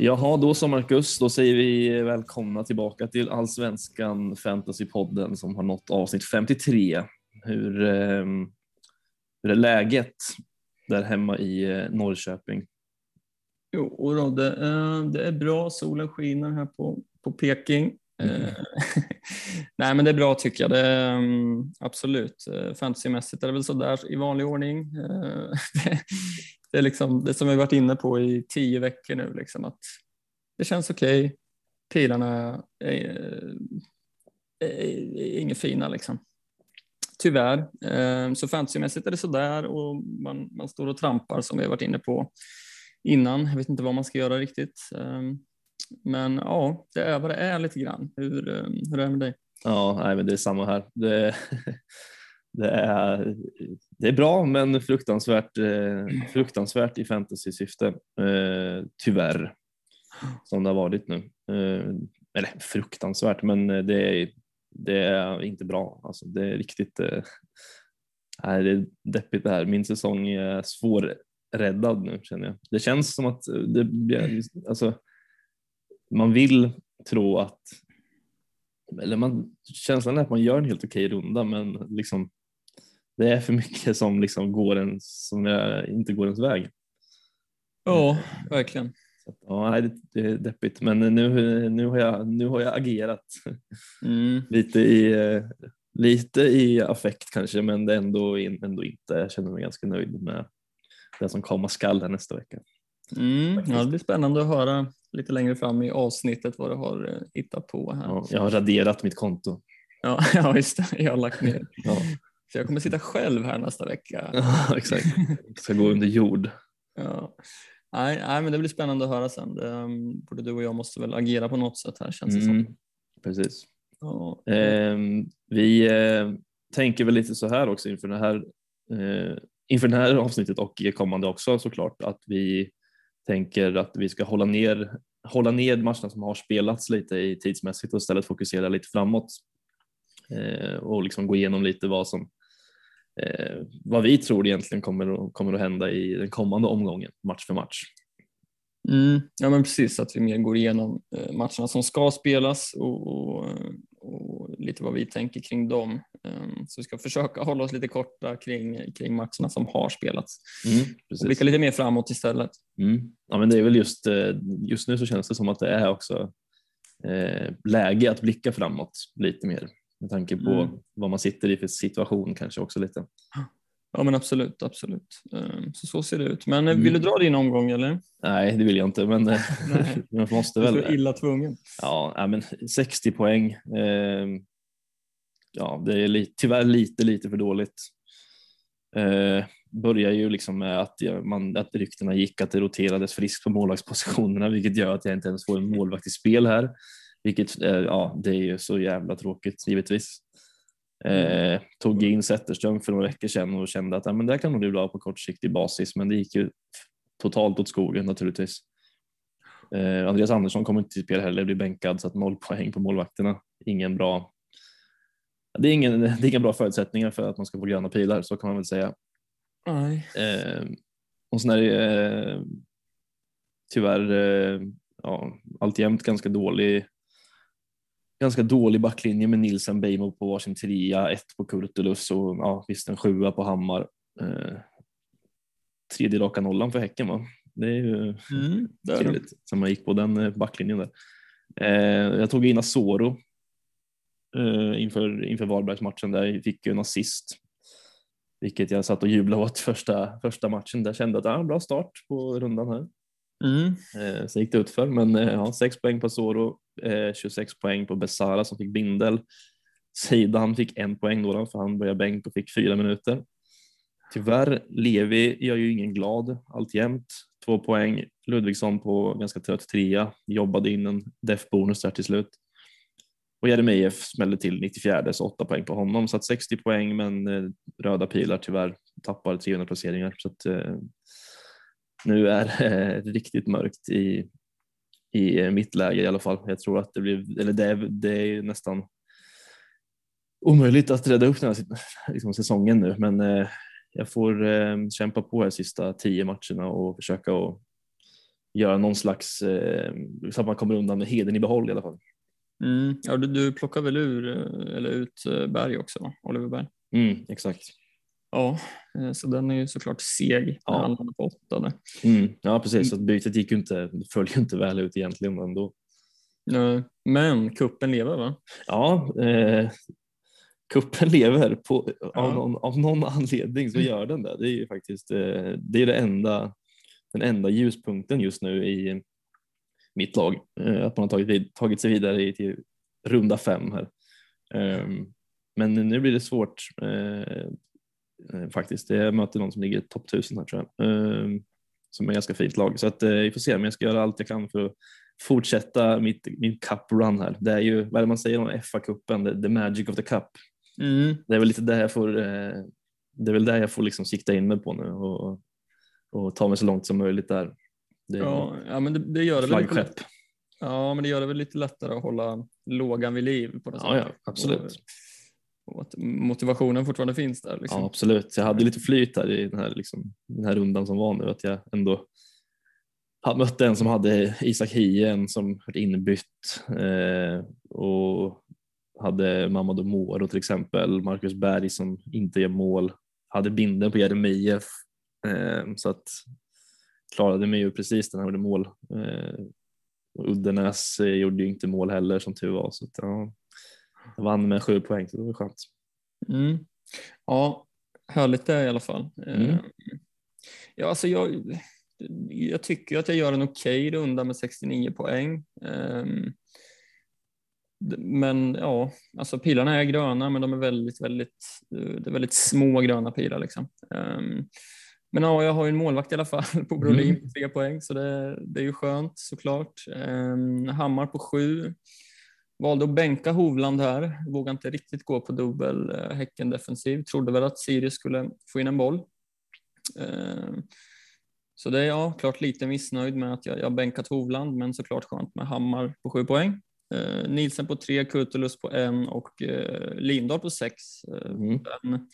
Jaha, då så Marcus, då säger vi välkomna tillbaka till Allsvenskan Fantasypodden som har nått avsnitt 53. Hur, eh, hur är läget där hemma i eh, Norrköping? Jo, då, det, eh, det är bra. Solen skiner här på, på Peking. Mm. Eh, Nej, men det är bra tycker jag. Det, mm, absolut. Fantasymässigt är det väl sådär i vanlig ordning. Det, är liksom det som vi varit inne på i tio veckor nu, liksom att det känns okej. Okay. Pilarna är, är, är inget fina liksom. Tyvärr. Ehm, så fantasymässigt är det sådär och man, man står och trampar som vi har varit inne på innan. Jag vet inte vad man ska göra riktigt. Ehm, men ja, det är vad det är lite grann. Hur, ehm, hur är det med dig? Ja, nej, men det är samma här. Det, det, är, det är bra, men fruktansvärt, eh, fruktansvärt i fantasy-syfte. Eh, tyvärr, som det har varit nu. Eh, eller fruktansvärt, men det är, det är inte bra. Alltså, det är riktigt nej, det är deppigt det här. Min säsong är svårräddad nu känner jag. Det känns som att det alltså, man vill tro att eller man, känslan är att man gör en helt okej runda men liksom, det är för mycket som, liksom går en, som inte går ens väg. Ja, verkligen. Så, ja, det, är deppigt men nu, nu, har, jag, nu har jag agerat Mm. lite, i, lite i affekt kanske men det är ändå, ändå inte. Jag känner mig ganska nöjd med det som komma skall nästa vecka. Mm. Ja, det blir spännande att höra lite längre fram i avsnittet vad du har eh, hittat på här. Ja, jag har raderat mitt konto. Ja, ja just det. Jag har lagt ner. Ja, Så jag kommer sitta själv här nästa vecka. exakt. Jag ska gå under jord. Ja. Nej, nej, men det blir spännande att höra sen. Det, um, både du och jag måste väl agera på något sätt här känns det som. Mm, precis. Ja. Ehm, vi eh, tänker väl lite så här också inför det här, eh, inför det här avsnittet och kommande också såklart att vi tänker att vi ska hålla ner, hålla ner matcherna som har spelats lite i tidsmässigt och istället fokusera lite framåt eh, och liksom gå igenom lite vad som eh, vad vi tror egentligen kommer att, kommer att hända i den kommande omgången match för match. Mm, ja men precis, att vi mer går igenom eh, matcherna som ska spelas och, och, och lite vad vi tänker kring dem. Um, så vi ska försöka hålla oss lite korta kring, kring matcherna som har spelats. Mm, Och blicka lite mer framåt istället. Mm. Ja, men det är väl just, eh, just nu så känns det som att det är också eh, läge att blicka framåt lite mer med tanke på Mm. vad man sitter i för situation kanske också lite. Ja men absolut, absolut. Um, så så ser det ut. Men Mm. vill du dra din omgång eller? Nej, det vill jag inte, men eh, man måste Du är väl. så illa tvungen. Ja, men 60 poäng. Eh, ja, det är tyvärr lite, lite för dåligt. Eh, börjar ju liksom med att, man, att ryktena gick att det roterades friskt på målvaktspositionerna, vilket gör att jag inte ens får en målvakt i spel här. Vilket, eh, ja, det är ju så jävla tråkigt givetvis. Eh, tog in Zetterström för några veckor sedan och kände att ja, men det här kan nog bli bra på kortsiktig basis, men det gick ju totalt åt skogen naturligtvis. Eh, Andreas Andersson kommer inte till spel heller, blir bänkad så att noll poäng på målvakterna. Ingen bra. Det är, ingen, det är inga bra förutsättningar för att man ska få gröna pilar, så kan man väl säga. Nej. Eh, och sen är det eh, tyvärr eh, ja, alltjämt ganska dålig ganska dålig backlinje med Nilsen Beijmo på varsin trea, ett på Kurtulus och ja, visst en sjua på Hammar. Eh, tredje raka nollan för Häcken va? Det är ju Mm, det det. trevligt som man gick på den eh, backlinjen där. Eh, jag tog in Asoro eh, inför, inför Varbergsmatchen där jag fick ju en assist. Vilket jag satt och jublade åt första, första matchen. Där kände att ah, bra start på rundan här. Mm. Eh, så gick det ut för men eh, ja, 6 poäng på Soro, eh, 26 poäng på Besara som fick bindel. Seidan fick en poäng då, för han började bänk och fick fyra minuter. Tyvärr, Levi gör ju ingen glad alltjämt. Två poäng. Ludvigsson på ganska trött trea. Jobbade in en def-bonus där till slut. Och Jeremejeff smällde till 94 så åtta poäng på honom. Så att 60 poäng men eh, röda pilar tyvärr. Tappar 300 placeringar. Så att, eh, nu är det riktigt mörkt i, i mitt läge i alla fall. Jag tror att det blir, eller det är, det är nästan omöjligt att rädda upp den här liksom, säsongen nu, men eh, jag får eh, kämpa på de sista tio matcherna och försöka att göra någon slags, eh, så att man kommer undan med heden i behåll i alla fall. Mm. Ja, du, du plockar väl ur, eh, eller ut eh, Berg också, va? Oliver Berg? Mm, exakt. Ja, eh, så den är ju såklart seg Ja. när han landar på åtta. Mm, ja, precis. Så att bytet gick inte, föll ju inte väl ut egentligen ändå. Eh, Men kuppen lever va? Ja, eh, kuppen lever på, Ja. av, någon, av någon anledning så gör den det. Det är ju faktiskt eh, det, är det enda, den enda ljuspunkten just nu i mitt lag. Eh, att man har tagit, tagit sig vidare i, till runda fem här. Ehm, men nu blir det svårt eh, eh, faktiskt. Jag möter någon som ligger topp 1000 här tror jag. Ehm, som är ganska fint lag. Så att, eh, vi får se, men jag ska göra allt jag kan för att fortsätta mitt, min cup-run här. Det är ju, vad är det man säger om FA-cupen, the, the magic of the cup. Mm. Det är väl lite där jag får, eh, det är väl där jag får liksom sikta in mig på nu och, och ta mig så långt som möjligt där. Det Ja, ja, men det, det gör det väl lite, flaggskepp. ja, men det gör det väl lite lättare att hålla lågan vid liv på något Ja, ja, sätt. absolut. Och, och att motivationen fortfarande finns där. Liksom. Ja, absolut. Jag hade lite flyt här i den här, liksom, den här rundan som var nu, att jag ändå mötte en som hade Isak Hien som varit inbytt eh, och hade Mamadou Moro till exempel, Marcus Berg som inte gör mål, hade binden på Jeremejeff eh, så att klarade mig ju precis den han gjorde mål. Eh, och Uddenäs eh, gjorde ju inte mål heller som tur var så att, ja, vann med sju poäng så det var skönt. Mm. Ja, härligt det i alla fall. Mm. Eh, Ja, alltså jag, jag tycker att jag gör en okej runda med 69 poäng. Ehm, Men ja, alltså pilarna är gröna, men de är väldigt, väldigt, eh, det är väldigt små gröna pilar liksom. Ehm, Men ja, jag har ju en målvakt i alla fall på Brolin Mm. på tre poäng, så det, det är ju skönt såklart. Ehm, Hammar på sju. Valde att bänka Hovland här, vågade inte riktigt gå på dubbel eh, Häcken defensiv. Trodde väl att Sirius skulle få in en boll. Ehm, Så det är jag klart lite missnöjd med att jag, jag bänkat Hovland, men såklart skönt med Hammar på sju poäng. Eh, Nielsen på tre, Kurtulus på en och eh, Lindahl på sex. Eh, Mm. den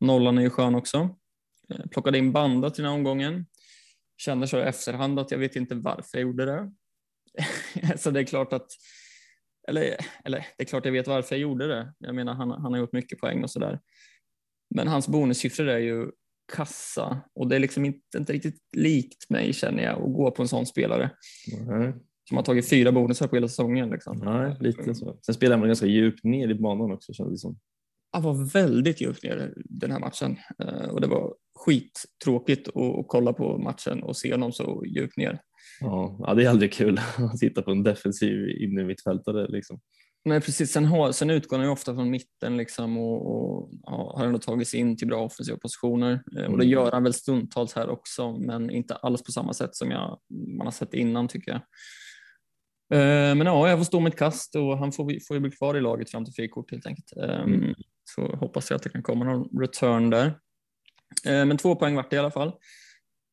nollan är ju skön också. Eh, plockade in Banda till den här omgången. Känner så i efterhand att jag vet inte varför jag gjorde det. så det är klart att eller, eller det är klart jag vet varför jag gjorde det. Jag menar han, han har gjort mycket poäng och sådär. Men hans bonussiffror är ju kassa och det är liksom inte, inte riktigt likt mig känner jag att gå på en sån spelare Nej. som har tagit fyra bonusar på hela säsongen. Liksom. Nej, lite så. Sen spelar man ganska djupt ner i banan också kändes det som. Han var väldigt djupt ner den här matchen eh, och det var skittråkigt att kolla på matchen och se honom så djupt ner. Ja, det är aldrig kul att titta på en defensiv innermittfältare liksom. Nej, precis. Sen, har, sen utgår han ju ofta från mitten liksom och, och ja, har ändå tagit sig in till bra offensiva positioner. Eh, Och det Mm. gör han väl stundtals här också, men inte alls på samma sätt som jag, man har sett innan tycker jag. Eh, Men ja, jag får stå mitt kast och han får, får ju bli kvar i laget fram till frikort helt enkelt. Eh, Mm. Så hoppas jag att det kan komma någon return där. Eh, Men två poäng vart det i alla fall.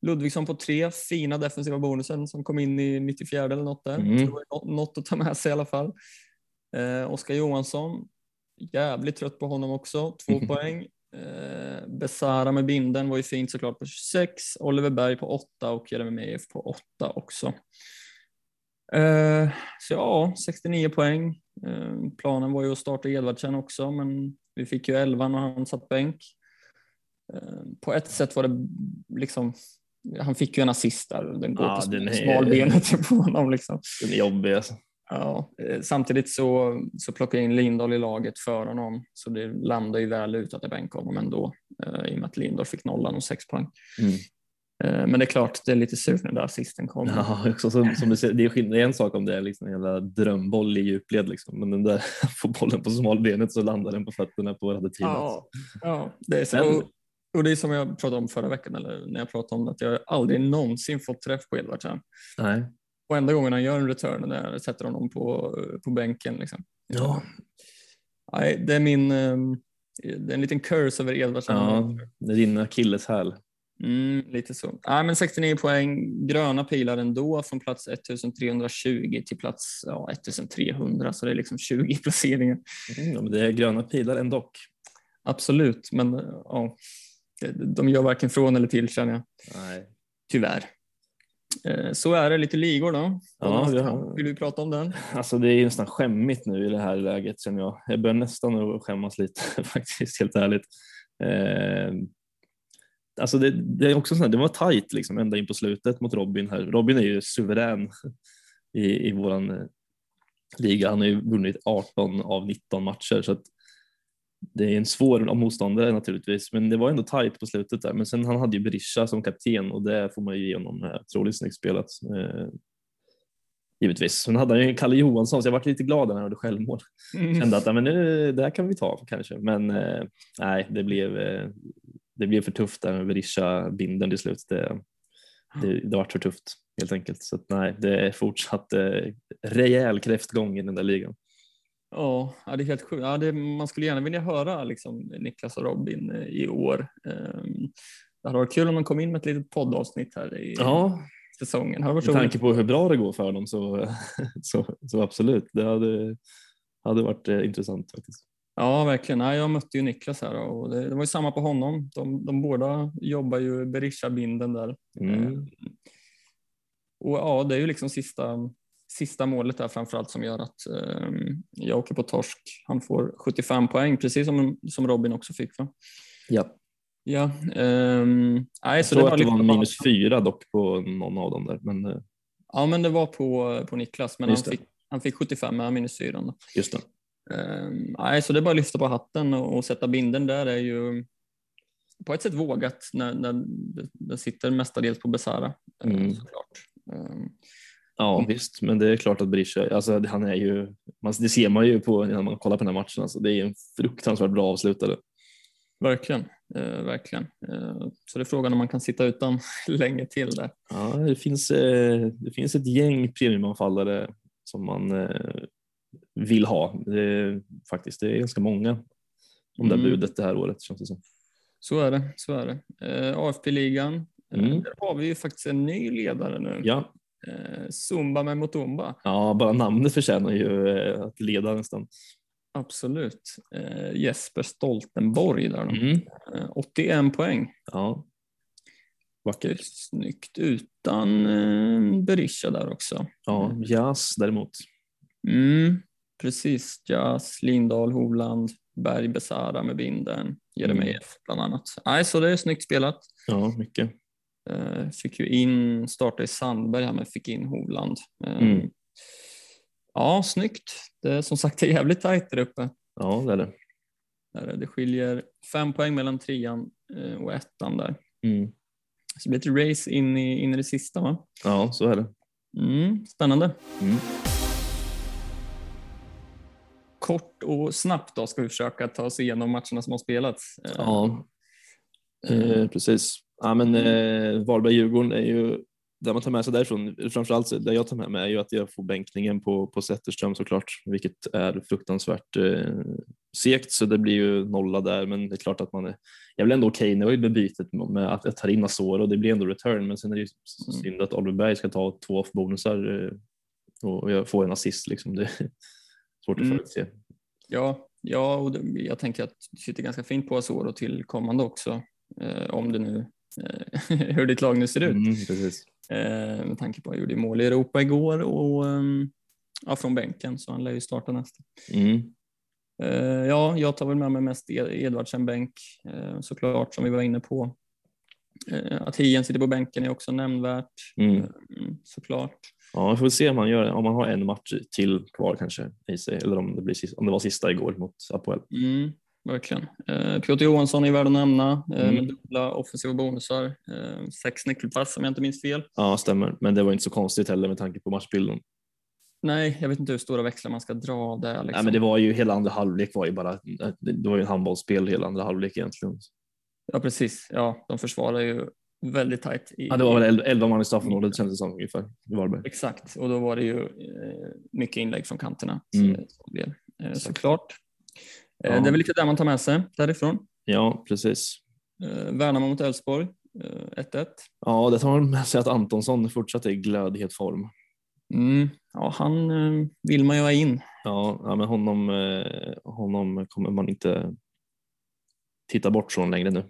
Ludvigsson på tre, fina defensiva bonusen som kom in i 94 eller något där. Mm. Det var något att ta med sig i alla fall. Eh, Oskar Johansson, jävligt trött på honom också, två Mhm. poäng. Eh, Besara med binden var ju fint såklart på 26, Oliver Berg på 8 och Jeremejeff på 8 också. Eh, så ja, 69 poäng. Eh, planen var ju att starta Edvardsen också, men vi fick ju 11 när han satt bänk. Eh, på ett sätt var det liksom, han fick ju en assist där, den går Ja, på den är- smalbenet på honom liksom. Den är jobbig alltså. Ja, eh, samtidigt så, så plockade jag in Lindahl i laget för honom, så det landade ju väl ut att jag bänkade honom ändå, eh, i och med att Lindahl fick nollan och sex poäng. Mm. Eh, men det är klart, det är lite surt när där assisten kom. Ja, också som, som du säger, det är skillnad, det är en sak om det är liksom en jävla drömboll i djupled liksom. men den där får bollen på smalbenet så landar den på fötterna på hade teamet. ja, ja, det är så. Och, det är som jag pratade om förra veckan, eller när jag pratade om det, att jag aldrig någonsin fått träff på Edvardsen. Nej. Och enda gången han gör en return när jag sätter honom på, på bänken. Liksom. Ja. Nej, det är min, eh, det är en liten curse över Edvardsen. ja, det är din akilleshäl. Mm, lite så. Nej, men 69 poäng, gröna pilar ändå från plats 1320 till plats ja, 1300, så det är liksom 20 placeringar. Mm, det är gröna pilar ändå. Absolut, men ja, de gör varken från eller till känner jag. Nej. Tyvärr. Eh, Så är det, lite ligor då. Ja, har- Vill du prata om den? Alltså det är nästan skämmigt nu i det här läget känner jag. Jag börjar nästan att skämmas lite faktiskt, helt ärligt. Eh, alltså det, det är också så här, det var tajt liksom ända in på slutet mot Robin här. Robin är ju suverän i, i våran eh, liga. Han har ju vunnit 18 av 19 matcher så att det är en svår motståndare naturligtvis, men det var ändå tajt på slutet där. Men sen han hade ju Berisha som kapten och det får man ju ge honom eh, otroligt snyggt spelat. Eh, givetvis. Sen hade han ju Kalle Johansson så jag var lite glad när han gjorde självmål. Kände att men nu, det här kan vi ta kanske, men eh, nej, det blev, eh, det blev för tufft där med Berisha binden till slut. Det, det, det var för tufft helt enkelt. Så att, nej, det är fortsatt eh, rejäl kräftgång i den där ligan. Ja, det är helt sjukt. Ja, det, man skulle gärna vilja höra liksom, Niklas och Robin eh, i år. Ehm, Det hade varit kul om de kom in med ett litet poddavsnitt här i Ja, säsongen. Med tanke på hur bra det går för dem så, så, så absolut, det hade, hade varit eh, intressant faktiskt. Ja, verkligen. Ja, jag mötte ju Niklas här och det, det var ju samma på honom. De, de båda jobbar ju Berisha-binden där. Mm. Och ja, det är ju liksom sista, sista målet där framförallt som gör att ehm, jag åker på torsk. Han får 75 poäng, precis som, som Robin också fick. Va? Ja. Ja, ehm, nej, Jag så tror att det var minus fyra dock på någon av dem där, men eh, Ja, men det var på, på Niklas, men han det. fick, han fick 75 med minus 4. Då. just det. Ehm, nej, så det är bara att lyfta på hatten och, och sätta binden där är ju på ett sätt vågat när, när det sitter mestadels på Besara eh, Mm. såklart. Ehm, Ja visst, men det är klart att Berisha, alltså han är ju, man, det ser man ju på när man kollar på den här matchen, alltså, det är en fruktansvärt bra avslutare. verkligen, eh, verkligen. Eh, så det är frågan om man kan sitta utan länge till där. Ja, det, finns, eh, det finns ett gäng premiumanfallare som man eh, vill ha. Det faktiskt, det är ganska många om det Mm. budet det här året känns det som. Så är det, så är det. Eh, AFP-ligan, eh, Mm. där har vi ju faktiskt en ny ledare nu. Ja, Eh, Zumba med Mutumba. ja, bara namnet förtjänar ju eh, att leda nästan. Absolut. Eh, Jesper Stoltenborg där då. Mm. Eh, 81 poäng. Ja. Vackert. snyggt utan eh, Berisha där också. Ja, Jas däremot. Mm, precis. Jas, Lindahl, Hovland, Berg, Besara med binden, Jeremejeff Mm. bland annat. Nej, så det är snyggt spelat. Ja, mycket. Eh, fick ju in, startade i Sandberg här men fick in Hovland. Eh, Mm. Ja, snyggt. Det är som sagt det är jävligt tajt där uppe. Ja, det är det. Det skiljer fem poäng mellan trean eh, och ettan där. Mm. Så det blir ett race in i, in i det sista va? Ja, så är det. Mm, spännande. Mm. Kort och snabbt då ska vi försöka ta oss igenom matcherna som har spelats. Ja, eh, precis. Ja, men eh, Varberg-Djurgården är ju där man tar med sig därifrån, framförallt det jag tar med mig är ju att jag får bänkningen på, på Zetterström såklart, vilket är fruktansvärt eh, segt så det blir ju nolla där men det är klart att man är, jag väl ändå okej nöjd med bytet med att jag tar in Asoro och det blir ändå return men sen är det ju Mm. synd att Oliver Berg ska ta två off-bonusar eh, och jag får en assist liksom. Det är svårt att Mm. förutse. Ja, ja och det, jag tänker att du sitter ganska fint på Asoro till kommande också. Eh, om det nu, hur ditt lag nu ser ut. Mm. Eh, med tanke på att han gjorde mål i Europa igår och ehm, ja, från bänken så han lär ju starta nästa. Mm. Eh, ja, jag tar väl med mig mest Ed- Edvardsen bänk eh, såklart som vi var inne på. Att Hien sitter på bänken är också nämnvärt Mm. mm, såklart. Ja, vi får se om man gör. Om man har en match till kvar kanske i sig eller om det, blir, om det var sista igår mot Apoel. Mm, verkligen. Eh, Piotr Johansson är värd att nämna eh, Mm. med dubbla offensiva bonusar. Eh, sex nyckelpass om jag inte minns fel. Ja, stämmer. Men det var inte så konstigt heller med tanke på matchbilden. Nej, jag vet inte hur stora växlar man ska dra där. Liksom. Nej, men det var ju hela andra halvlek var ju bara. Det var ju en handbollsspel hela andra halvlek egentligen. Ja, precis. Ja, de försvarar ju väldigt tajt. I, Ja, det var väl 11 man i straffområdet kändes det som ungefär i Varberg. Exakt, och då var det ju eh, mycket inlägg från kanterna. Mm. Så, så blev, eh, såklart. Eh, Ja. Det är väl lite där man tar med sig därifrån. Ja, precis. Eh, Värnamo mot Elfsborg. eh, 1-1. Ja, det tar man med sig att Antonsson fortsatt är i glödhet form. Mm. Ja, han eh, vill man ju ha in. Ja, ja men honom, eh, honom kommer man inte titta bort från längre nu.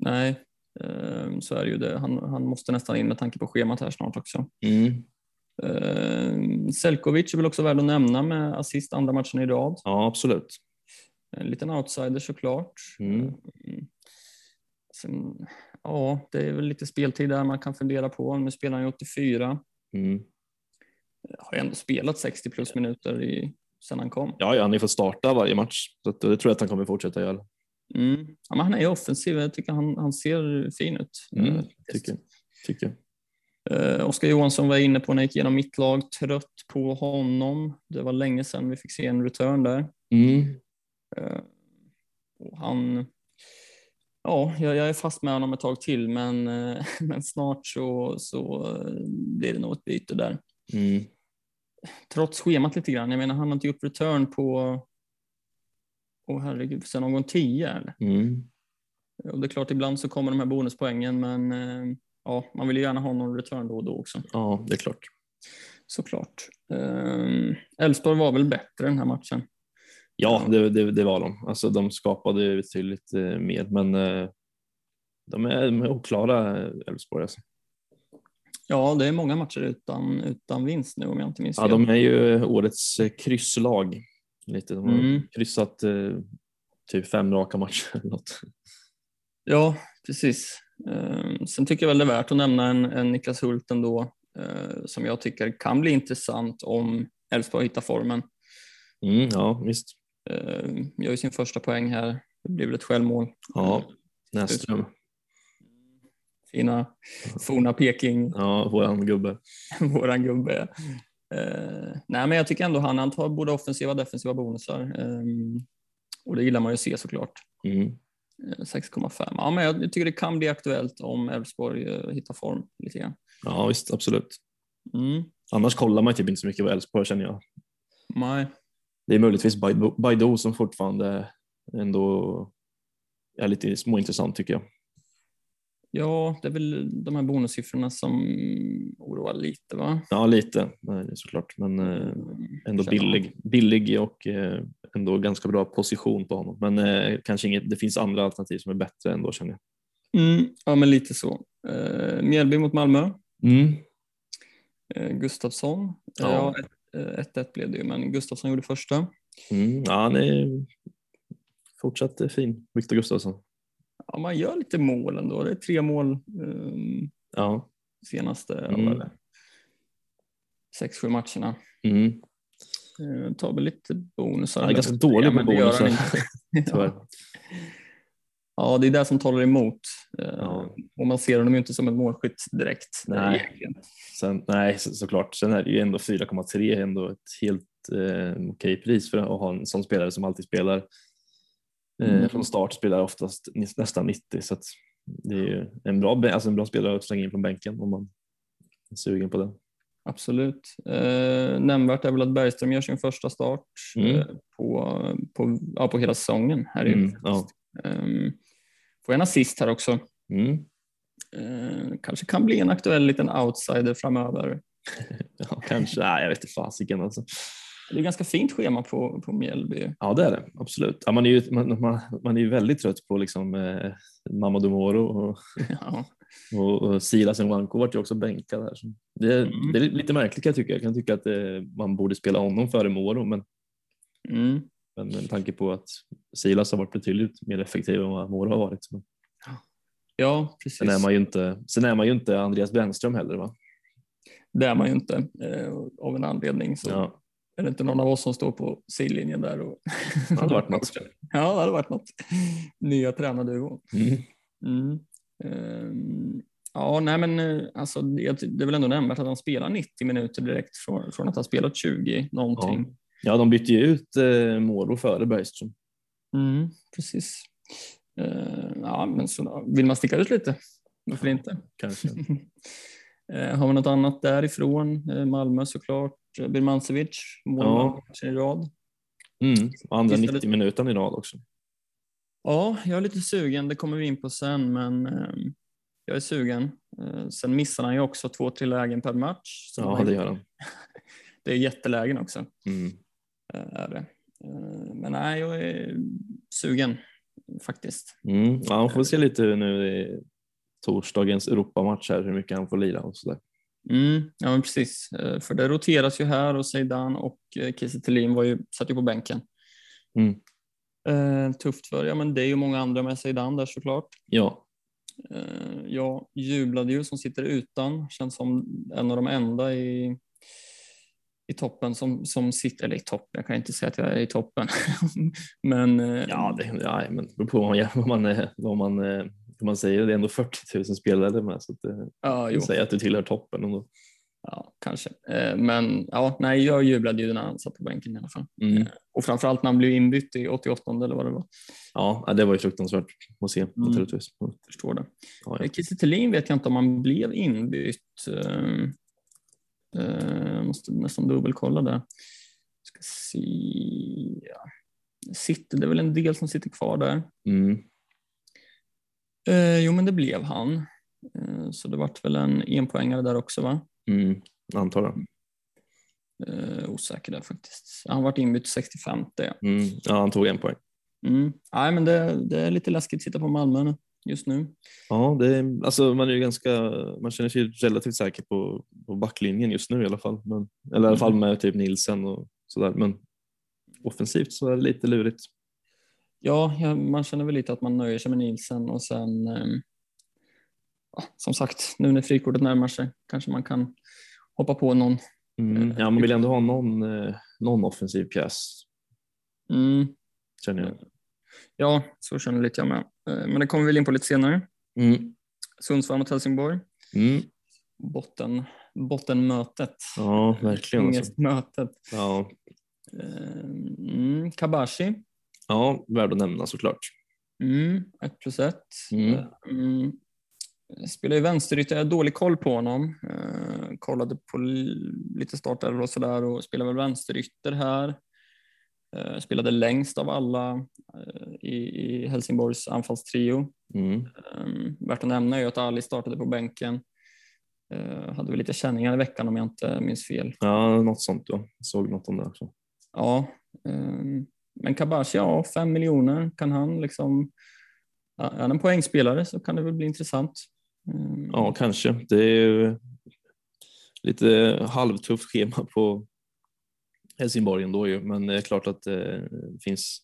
Nej, eh, så är det ju det. Han, han måste nästan in med tanke på schemat här snart också. Mm. Eh, Selkovic är väl också värd att nämna med assist andra matchen i rad. Ja, absolut. En liten outsider såklart. Mm. Mm. Sen, ja, det är väl lite speltid där man kan fundera på. Nu spelar han ju 84. Mm. Har ju ändå spelat 60 plus minuter i, sen han kom. Ja, ja, han har ju fått starta varje match, så det tror jag att han kommer fortsätta göra. Mm. Ja, men han är ju offensiv. Jag tycker han, han ser fin ut. Mm, Eh, tycker, tycker. Eh, Oskar Johansson var inne på när jag gick igenom mitt lag. Trött på honom. Det var länge sedan vi fick se en return där. Mm. Eh, och han, ja, jag, jag är fast med honom ett tag till, men, eh, men snart så, så eh, blir det nog ett byte där. Mm. Trots schemat lite grann. Jag menar, han har inte gjort return på, oh, herregud, sen någon 10 eller? Mm. Och det är klart, ibland så kommer de här bonuspoängen, men ja, man vill ju gärna ha någon return då och då också. Ja, det är klart. Såklart. Eh, Elfsborg var väl bättre den här matchen. Ja, det, det, det var de. Alltså, de skapade betydligt eh, mer, men eh, de är, de är oklara, eh, Elfsborg. Alltså. Ja, det är många matcher utan, utan vinst nu om jag inte minns Ja, fel. de är ju årets krysslag. Lite. De har Mm. kryssat typ fem raka matcher. något. Ja, precis. Eh, sen tycker jag väl det är värt att nämna en, en Niklas Hult ändå, som jag tycker kan bli intressant om Elfsborg hittar formen. Mm, ja, visst. Eh, gör ju sin första poäng här. Det blir väl ett självmål. Ja, Näsström. Fina forna Peking, Ja, våran gubbe. våran gubbe. Eh, nej, men jag tycker ändå han, han tar både offensiva och defensiva bonusar. Eh, och det gillar man ju att se såklart. Mm. Eh, 6,5. Ja, men jag tycker det kan bli aktuellt om Elfsborg eh, hittar form lite grann. Ja, visst, absolut. Mm. Annars kollar man typ inte så mycket på Elfsborg känner jag. Nej. Det är möjligtvis Baidu Baidu som fortfarande ändå är lite småintressant tycker jag. Ja, det är väl de här bonussiffrorna som oroar lite va? Ja, lite såklart, men eh, ändå Känner man. billig, billig och eh, ändå ganska bra position på honom. Men eh, kanske inget, det finns andra alternativ som är bättre ändå känner jag. Mm, ja, men lite så. Mjällby mot Malmö. Mm. Gustafsson. Ja. Ja. Ja, 1-1 blev det ju, men Gustafsson gjorde första. Mm. Ja, han är fortsatt fin, Viktor Gustafsson. Ja, man gör lite mål ändå. Det är tre mål eh, Ja. senaste Mm. sex, sju matcherna. Mm. Eh, tar väl lite bonusar. Han är ganska dålig på han bonusar. inte. Ja, det är det som talar emot. Eh, Ja. Och man ser honom ju inte som en målskytt direkt. Nej. egentligen. Sen, nej, så, såklart. Sen är det ju ändå 4,3 ändå ett helt eh, okej pris för att ha en sån spelare som alltid spelar eh, Mm. från start, spelar oftast nä- nästan 90 så att det är ju en bra, alltså en bra spelare att slänga in från bänken om man är sugen på det. Absolut. Eh, nämnvärt är väl att Bergström gör sin första start Mm. eh, på, på, ja, på hela säsongen. Här Mm, ja. eh, får en assist här också. Mm. Eh, kanske kan bli en aktuell liten outsider framöver. Ja, kanske, nej jag vet inte fasiken alltså. Det är ganska fint schema på, på Mjällby. Ja det är det, absolut. Ja, man, är ju, man, man, man är ju väldigt trött på liksom, eh, Mamadou Moro och, Ja. och, och Silas Nwanko vart ju också bänkad här. Så det, Mm. det är lite märkligt kan jag tycka. Jag kan tycka att eh, man borde spela honom före Moro men, Mm. Men med tanke på att Silas har varit betydligt mer effektiv än vad Moro har varit. Så. Ja, precis. Sen, är man ju inte, sen är man ju inte Andreas Brännström heller va? Det är man ju inte eh, av en anledning. Så Ja, är det inte någon av oss som står på sidlinjen där. Och det hade varit något. Ja, det hade varit något. Nya tränarduon. Mm. Mm. Ehm, ja, nej men eh, alltså, det, det är väl ändå nämnvärt att han spelar 90 minuter direkt från, från att ha spelat 20 någonting. Ja, de bytte ju ut eh, Moro före Bergström. Mm, precis. Ehm, ja, men så, vill man sticka ut lite? Varför inte? Kanske. Ehm, har vi något annat därifrån? Ehm, Malmö såklart. Birmancevic, målman i rad. Mm. Andra Visst är det- 90 minuter i rad också. Ja, jag är lite sugen. Det kommer vi in på sen, men ehm, jag är sugen. Eh, sen missar han ju också två, tre lägen per match. Ja, det gör han. det är jättelägen också. Mm. Är det. Eh, Men nej, jag är sugen faktiskt. Mm. Ja, man får se lite nu i torsdagens Europamatch här hur mycket han får lira och sådär. Mm, ja, men precis. Eh, För det roteras ju här och Zeidan och eh, Kiese var ju, satt ju på bänken. Mm. Eh, tufft för, ja men det är ju många andra med Zeidan där såklart. Ja, Eh, jag jublade ju som sitter utan, känns som en av de enda i, i toppen som, som sitter, eller i toppen, jag kan inte säga att jag är i toppen. men eh, ja, det, ja men beror på vad man, vad man, eh, vad man, eh, vad man säger. Det är ändå 40 000 spelare med så att ja, jo, säga att du tillhör toppen. Ändå. ja, kanske. Men ja, nej, jag jublade ju när han satt på bänken i alla fall. Mm. Och framförallt när han blev inbytt i 88 eller vad det var. Ja, det var ju fruktansvärt att se naturligtvis. Förstår det. Ja, ja. Kiese vet jag inte om han blev inbytt. Eh, eh, måste nästan dubbelkolla där. Ska se. Sitter, det är väl en del som sitter kvar där. Mm. Eh, jo, men det blev han. Eh, så det vart väl en enpoängare där också, va? Mm. Antar jag. Eh, osäker där faktiskt. Han vart inbytt 65. Ja. Mm. Ja, han tog en poäng. Mm. Nej, men det, det är lite läskigt att sitta på Malmö nu, just nu. Ja, det är, alltså man är ju ganska, man känner sig relativt säker på, på backlinjen just nu i alla fall. Men, eller i alla fall med typ Nilsen och sådär. Men offensivt så är det lite lurigt. Ja, ja, man känner väl lite att man nöjer sig med Nielsen och sen ja, som sagt, nu när frikortet närmar sig kanske man kan hoppa på någon. Mm. Ja, man vill ändå ha någon, eh, någon offensiv pjäs Mm, känner jag. Ja, så känner lite jag med. Eh, Men det kommer vi väl in på lite senare. Mm. Sundsvall mot Helsingborg. Mm. Botten, bottenmötet. Ja, verkligen. Alltså. Ångestmötet. Ja. Eh, Mm, Kabashi. ja, värd att nämna såklart. Mm, ett plus ett. Mm. Mm. Spelar ju vänsterytter, jag har dålig koll på honom. Eh, kollade på li- lite startelvor och sådär och spelar väl vänsterytter här. Eh, spelade längst av alla eh, i, i Helsingborgs anfallstrio. Mm. Eh, värt att nämna är att Ali startade på bänken. Eh, hade väl lite känningar i veckan om jag inte minns fel. Ja, något sånt. Ja. Jag såg något om det också. Ja, eh, men Kabashi, ja, fem miljoner kan han liksom. Ja, är han en poängspelare så kan det väl bli intressant. Eh, Ja, kanske. Det är ju lite halvtufft schema på Helsingborg ändå ju, men det är klart att det finns,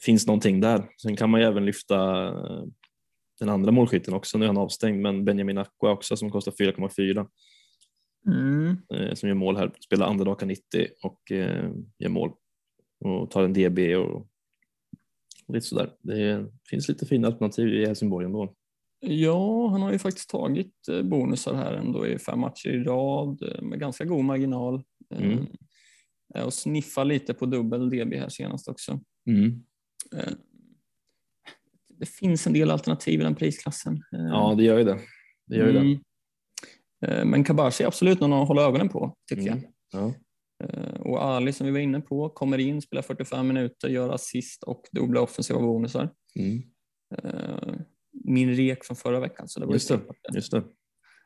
finns någonting där. Sen kan man ju även lyfta eh, den andra målskytten också, nu är han avstängd, men Benjamin Aqua också som kostar 4,4 Mm. eh, som gör mål här, spelar andra dagar 90 och eh, gör mål och tar en DB och, och lite sådär. Det finns lite fina alternativ i Helsingborg ändå. Ja, han har ju faktiskt tagit eh, bonusar här ändå i fem matcher i rad eh, med ganska god marginal. Eh, Mm. är Och sniffa lite på dubbel DB här senast också. Mm. Eh, Det finns en del alternativ i den prisklassen. Eh, Ja, det gör ju det. Det gör ju det. mm. Eh, Men Kabashi är absolut någon att hålla ögonen på, tycker Mm. jag. Ja. Eh, Och Ali som vi var inne på kommer in, spelar 45 minuter, gör assist och dubbla offensiva bonusar. Mm. Eh, Min rek från förra veckan, så det var ju Just det. att det, Just det.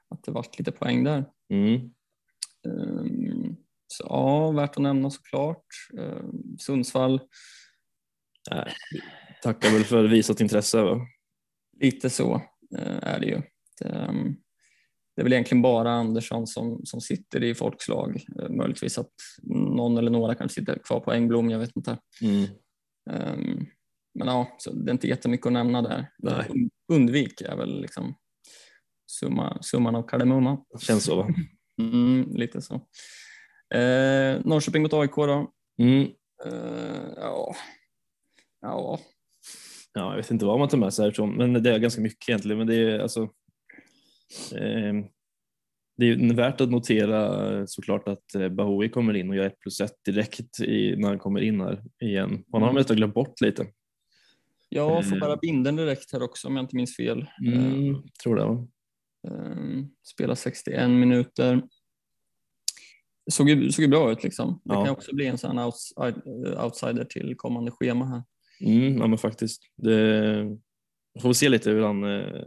att det vart lite poäng där. Mm. Så ja, värt att nämna såklart. Ehm, Sundsvall, Nej, tackar väl för visat intresse. Va? lite så eh, är det ju. Det, ehm, det är väl egentligen bara Andersson som, som sitter i folkslag. Eh, Möjligtvis att någon eller några kanske sitter kvar på Engblom, jag vet inte. Mm. Ehm, Men ja, så det är inte jättemycket att nämna där. Nej. Und- Undvik är väl liksom summa, summan av kardemumman. Känns så va? Mm, lite så. Eh, Norrköping mot AIK då. Mm. Eh, ja. ja, Ja, jag vet inte vad man tar med sig härifrån, men det är ganska mycket egentligen. Men det är alltså. Eh, det är värt att notera eh, såklart att eh, Bahoui kommer in och gör 1 plus 1 direkt i, när han kommer in här igen. Han har Mm. mest glömt bort lite. Jag får Eh. bära binden direkt här också om jag inte minns fel. Mm, tror det. Va? Eh, spelar 61 minuter. Såg ju, såg ju bra ut liksom. Det Ja. kan också bli en sån outside, eh, outsider till kommande schema här. Mm, ja, men faktiskt. Det, vi får väl se lite hur han, eh,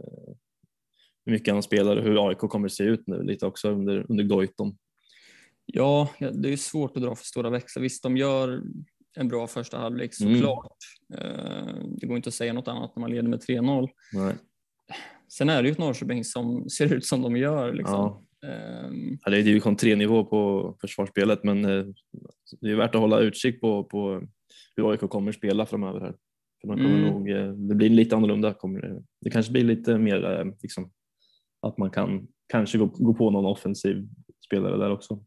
hur mycket han spelar och hur AIK kommer se ut nu lite också under, under Goitom. Ja, det är svårt att dra för stora växlar. Visst, de gör en bra första halvlek Mm. såklart. Eh, Det går inte att säga något annat när man leder med 3-0. Nej. Sen är det ju ett Norrköping som ser ut som de gör. Liksom. Ja. Ehm, Ja, det är division 3-nivå på försvarsspelet men eh, det är värt att hålla utkik på, på hur AIK kommer spela framöver här. För de kommer Mm. nog, eh, det blir lite annorlunda. Kommer det, det kanske blir lite mer eh, liksom, att man kan kanske gå, gå på någon offensiv spelare där också.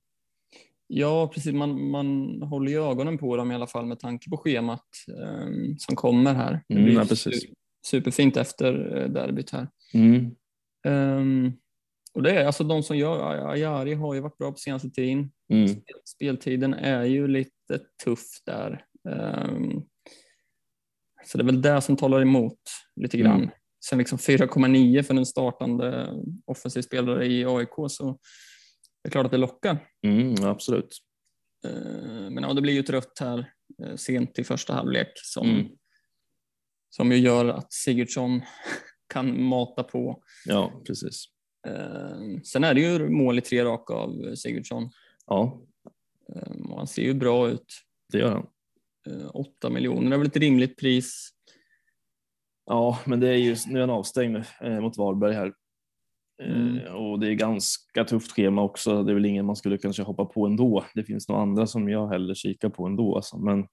Ja, precis. Man, man håller ju ögonen på dem i alla fall med tanke på schemat ehm, som kommer här. Det Mm, blir ja, precis. su- superfint efter eh, derbyt här. Mm. Ehm, och det är alltså de som gör, Ajari har ju varit bra på senaste tiden. Mm. Speltiden är ju lite tuff där. Ehm, så det är väl det som talar emot lite grann. Mm. Sen liksom 4,9 för en startande offensiv spelare i AIK så det är klart att det lockar. Mm, absolut. Eh, Men ja, det blir ju ett rött här eh, sent i första halvlek som, Mm. som ju gör att Sigurdsson kan mata på. Ja, precis. Eh, Sen är det ju mål i tre raka av Sigurdsson Ja, Eh, och han ser ju bra ut. det gör han. Eh, 8 miljoner är väl ett rimligt pris. Ja, men det är ju, nu är han avstängd eh, mot Varberg här. Mm. Och det är ganska tufft schema också. Det är väl ingen man skulle kanske hoppa på ändå. Det finns nog andra som jag hellre kikar på ändå. Alltså. Men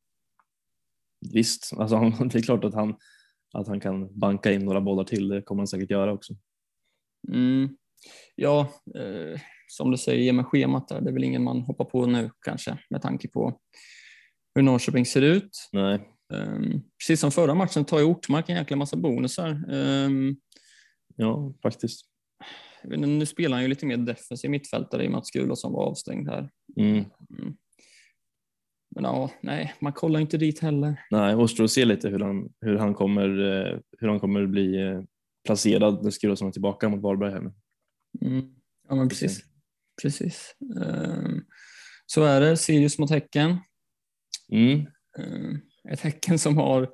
visst, alltså, det är klart att han, att han kan banka in några bollar till. Det kommer han säkert göra också. Mm. Ja, eh, som du säger, ge mig schemat där. Det är väl ingen man hoppar på nu kanske med tanke på hur Norrköping ser ut. Nej, Um, precis som förra matchen tar ju Ortmark en jäkla massa bonusar. Um, ja faktiskt. nu spelar han ju lite mer defensiv mittfältare i och med att Skulosson var avstängd här. Mm. Mm. Men ja, nej, man kollar inte dit heller. Nej, återstår att se lite hur han, hur han kommer, eh, hur han kommer bli eh, placerad när Skurosson är tillbaka mot Varberg. Här nu. Mm. Ja, men precis. precis. Um, så är det. Sirius mot Häcken. Mm. Um, ett Häcken som har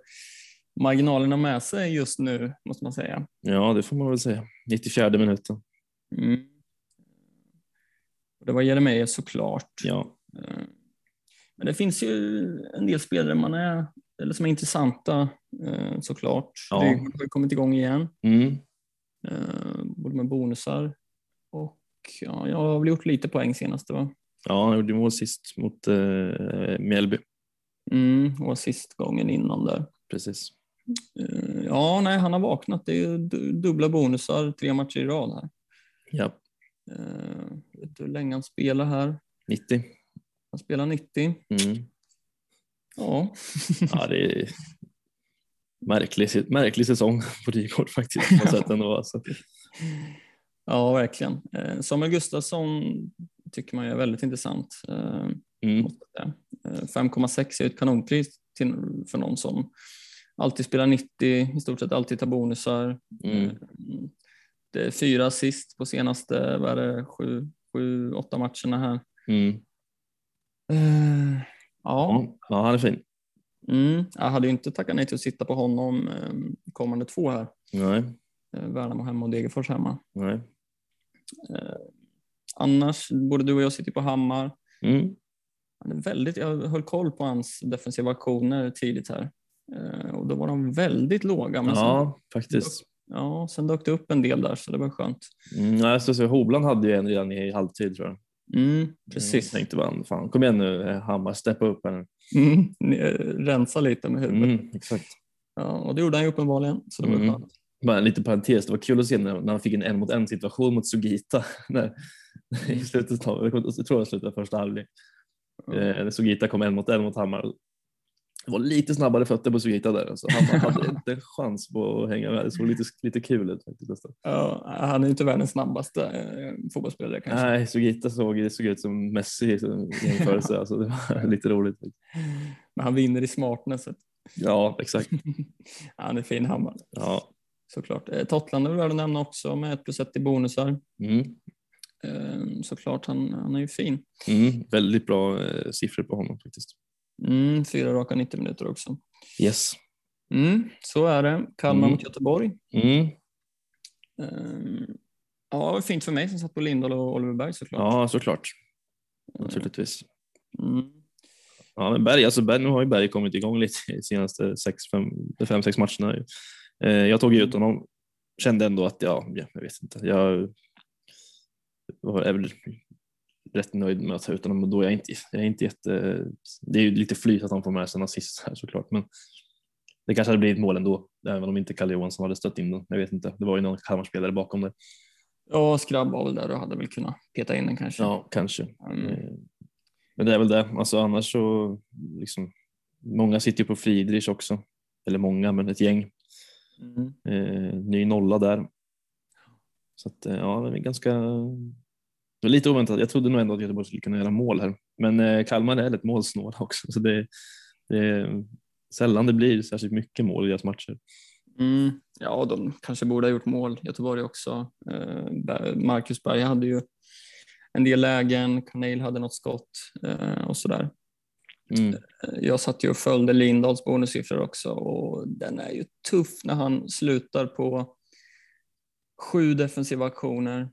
marginalerna med sig just nu, måste man säga. Ja, det får man väl säga. 94 minuten. Mm. Det var Jeremejeff såklart. Ja. Eh, Men det finns ju en del spelare man är, eller som är intressanta såklart. Ja. Rygaard har kommit igång igen, Mm. både med bonusar och ja, jag har väl gjort lite poäng senast. Va? Ja, han gjorde mål sist mot eh, Mjällby. Mm, och sist gången innan där. Precis. Eh, Ja, nej, han har vaknat. Det är ju du- dubbla bonusar tre matcher i rad här. Ja, Eh, Vet du hur länge han spelar här? 90. Han spelar 90. Mm. Ja, Ja, det är märklig, märklig säsong på Rygaard faktiskt. På sätt ändå, alltså. Ja verkligen. Eh, Samuel Gustafsson tycker man är väldigt intressant. Eh, Mm. måste jag säga. Eh, 5,6 är ett kanonpris till, för någon som alltid spelar 90, i stort sett alltid tar bonusar. Mm. Det är fyra assist på senaste, vad är det, sju, sju, åtta matcherna här. Mm. Ja, Ja, han är fin. mm. jag hade ju inte tackat nej till att sitta på honom kommande två här. Nej, Värnamo hemma och Degerfors hemma. nej. Eh, Annars, både du och jag sitter på Hammar. Mm. Han är väldigt, jag höll koll på hans defensiva aktioner tidigt här. Eh, Och då var de väldigt låga. Men sen, Ja, faktiskt. ja, sen dök det upp en del där så det var skönt. Mm, nej, så, Hovland hade ju en redan i halvtid tror jag. Mm, precis. Jag tänkte bara, fan, kom igen nu Hammar, steppa upp här nu. Mm, rensa lite med huvudet. Mm, exakt. Ja, och det gjorde han ju uppenbarligen, så det var Mm. skönt. Bara en liten parentes, det var kul att se när, när han fick en en mot en situation mot Sugita. När, I slutet av, jag tror det slutet av första halvlek. Ja. Eh, Sugita kom en mot en mot Hammar. Det var lite snabbare fötter på Sugita där. Alltså, Hammar hade inte en chans på att hänga med. Det såg lite, lite kul ut faktiskt. Ja, han är ju inte världens snabbaste eh, fotbollsspelare kanske. Nej, Sugita såg, såg ut som Messi i jämförelse. Alltså, det var lite roligt. Men han vinner i smartnesset. Ja, exakt. Han är fin Hammar, Ja. Såklart. Eh, Totland är väl värd att nämna också med 1 plus 1 i bonusar. Mm. Eh, Såklart, han, han är ju fin. Mm. Väldigt bra eh, siffror på honom faktiskt. Mm, fyra raka 90 minuter också. Yes. Mm, så är det. Kalmar Mm. mot Göteborg. Mm. Eh, Ja, det var fint för mig som satt på Lindahl och Oliver Berg såklart. Ja, såklart. Naturligtvis. Mm. Ja, men Berg, alltså Berg, nu har ju Berg kommit igång lite i senaste sex, fem, fem sex matcherna. Eh, jag tog ut honom, kände ändå att ja, jag vet inte, jag var är väl rätt nöjd med att ta ut honom och då är jag inte, jag är inte jätte, det är ju lite flyt att han får med sig en assist här såklart, men det kanske hade blivit mål ändå, även om inte Kalle Johansson hade stött in den. Jag vet inte, det var ju någon Kalmarspelare bakom det. Ja, Skrabb var väl där och hade väl kunnat peta in den kanske. Ja, kanske. Mm. Eh, Men det är väl det. Alltså annars så liksom, många sitter ju på Friedrich också. Eller många, men ett gäng. Mm. Eh, ny nolla där. Så att, eh, ja, det är ganska det var lite oväntat. Jag trodde nog ändå att Göteborg skulle kunna göra mål här. Men eh, Kalmar är lite målsnåla också. Så det, det är sällan det blir särskilt mycket mål i deras matcher. Mm. Ja, de kanske borde ha gjort mål. Göteborg också. Eh, Marcus Berg hade ju en del lägen. Cornel hade något skott eh, och sådär. Mm. Jag satt ju och följde Lindahls bonussiffror också och den är ju tuff när han slutar på sju defensiva aktioner,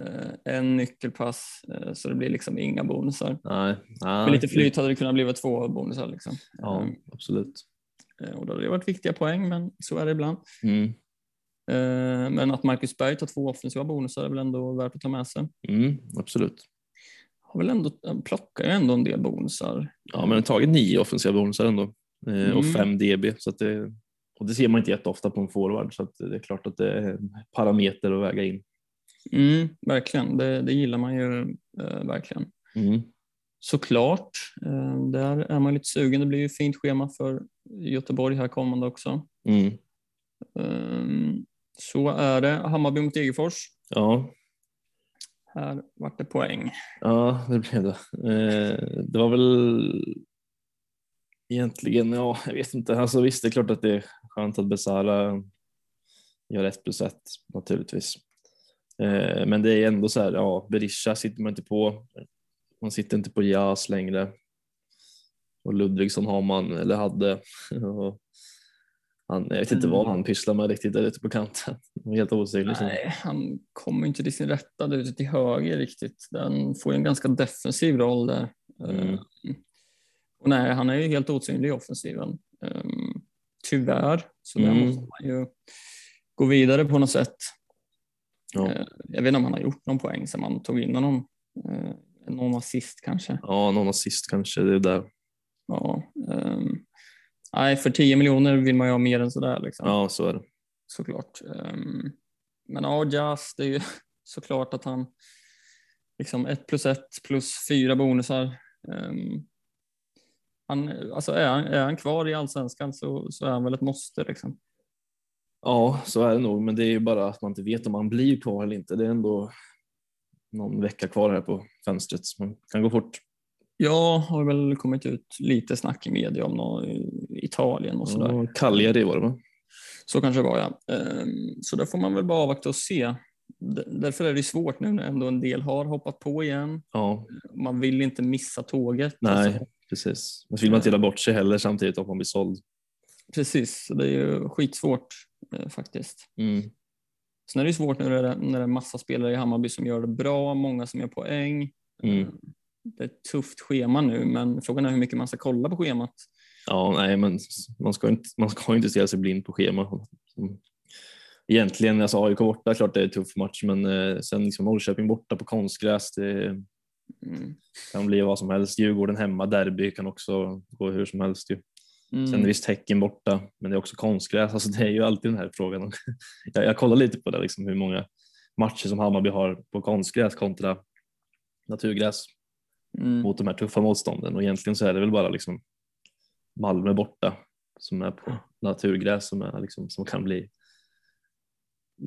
eh, en nyckelpass, eh, så det blir liksom inga bonusar. Nej, nej. Med lite flyt hade det kunnat bli två bonusar. Liksom. Ja, absolut. Eh, Och då hade det varit viktiga poäng, men så är det ibland. Mm. Eh, Men att Marcus Berg tar två offensiva bonusar är väl ändå värt att ta med sig. Mm, absolut. Har väl ändå, plockar ju ändå en del bonusar. Ja, men tagit nio offensiva bonusar ändå eh, och Mm. fem DB. Så att det, och det ser man inte jätteofta på en forward så att det är klart att det är en parameter att väga in. Mm, verkligen, det, det gillar man ju eh, verkligen. Mm. Såklart, eh, där är man lite sugen. Det blir ju fint schema för Göteborg här kommande också. Mm. Eh, Så är det. Hammarby mot Degerfors. Ja, här vart det poäng. ja, det blev det. Eh, det var väl egentligen, ja, jag vet inte. Alltså visst, det är klart att det är skönt att Besara gör ett plus ett naturligtvis. Eh, men det är ändå så här, ja, Berisha sitter man inte på. Man sitter inte på Jas längre. Och Ludvigsson har man, eller hade. Och han, jag vet inte Mm. vad han pysslar med riktigt där ute på kanten. Helt osynlig. Nej, han kommer inte till sin rätta där ute till höger riktigt. Den får ju en ganska defensiv roll där. Mm. Eh, Och nej, han är ju helt osynlig i offensiven. Eh, Tyvärr, så där Mm. måste man ju gå vidare på något sätt. Ja. Eh, Jag vet inte om han har gjort någon poäng sen man tog in honom. Eh, Någon assist kanske. ja, någon assist kanske. Det är där. Ja, ehm, nej, för 10 miljoner vill man ju ha mer än sådär. Liksom. Ja, så är det. såklart. Ehm, Men ja, Jazz, det är ju såklart att han liksom ett plus ett plus fyra bonusar. Ehm, Han, alltså är, han, är han kvar i allsvenskan så, så är han väl ett måste. Liksom. Ja, så är det nog, men det är ju bara att man inte vet om han blir kvar eller inte. Det är ändå någon vecka kvar här på fönstret, så man kan gå fort. Jag har väl kommit ut lite snack i media om någon, Italien och sådär. Ja, Cagliari var det va? Så kanske det var ja. Ehm, Så där får man väl bara avvakta och se. Därför är det svårt nu när ändå en del har hoppat på igen. Ja, Man vill inte missa tåget. nej, Alltså, precis. Men så vill man inte göra bort sig heller samtidigt om man blir såld. precis, det är ju skitsvårt eh, faktiskt. Mm. Sen är det svårt nu när det, när det är massa spelare i Hammarby som gör det bra, många som gör poäng. Mm. Det är ett tufft schema nu, men frågan är hur mycket man ska kolla på schemat. Ja, nej, men man ska inte, man ska inte stirra sig blind på schema. Mm. Egentligen, alltså AIK borta, klart det är en tuff match, men eh, sen liksom Norrköping borta på konstgräs, det Mm. kan bli vad som helst. Djurgården hemma, derby kan också gå hur som helst. Ju. Mm. Sen visst Häcken borta, men det är också konstgräs. Alltså det är ju alltid den här frågan. jag, jag kollar lite på det, liksom, hur många matcher som Hammarby har på konstgräs kontra naturgräs Mm. mot de här tuffa motstånden och egentligen så är det väl bara liksom Malmö borta som är på naturgräs som, är liksom, som kan bli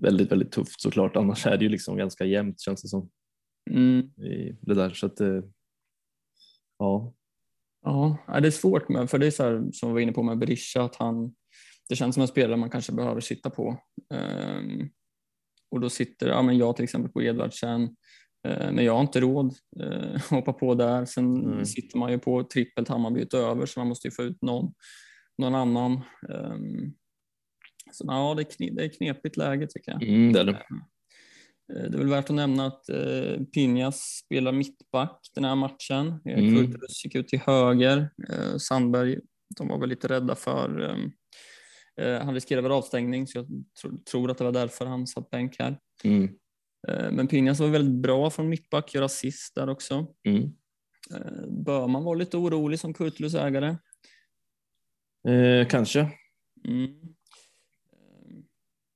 väldigt, väldigt tufft såklart. Annars är det ju liksom ganska jämnt känns det som Mm. det där. Så att, eh, ja, Ja, det är svårt med, för det är så här, som vi var inne på med Berisha, att han, det känns som en spelare man kanske behöver sitta på. Ehm, och då sitter ja, men jag till exempel på Edvardsen, men jag har inte råd eh, att hoppa på där. Sen Mm. sitter man ju på trippelt Hammarby utöver, så man måste ju få ut någon, någon annan. Ehm, så ja, det är, kne, det är knepigt läge tycker jag. mm, det är det. Eh, Det är väl värt att nämna att eh, Pinjas spelar mittback den här matchen. Eh, Mm. Kurtulus gick ut till höger. Eh, Sandberg, de var väl lite rädda för eh, eh, han riskerar väl avstängning så jag tro, tror att det var därför han satt bänk här. Mm. Eh, men Pinjas var väldigt bra från mittback, gör assist där också. Mm. Eh, bör man vara lite orolig som Kurtulus ägare? Eh, kanske. Mm. Eh,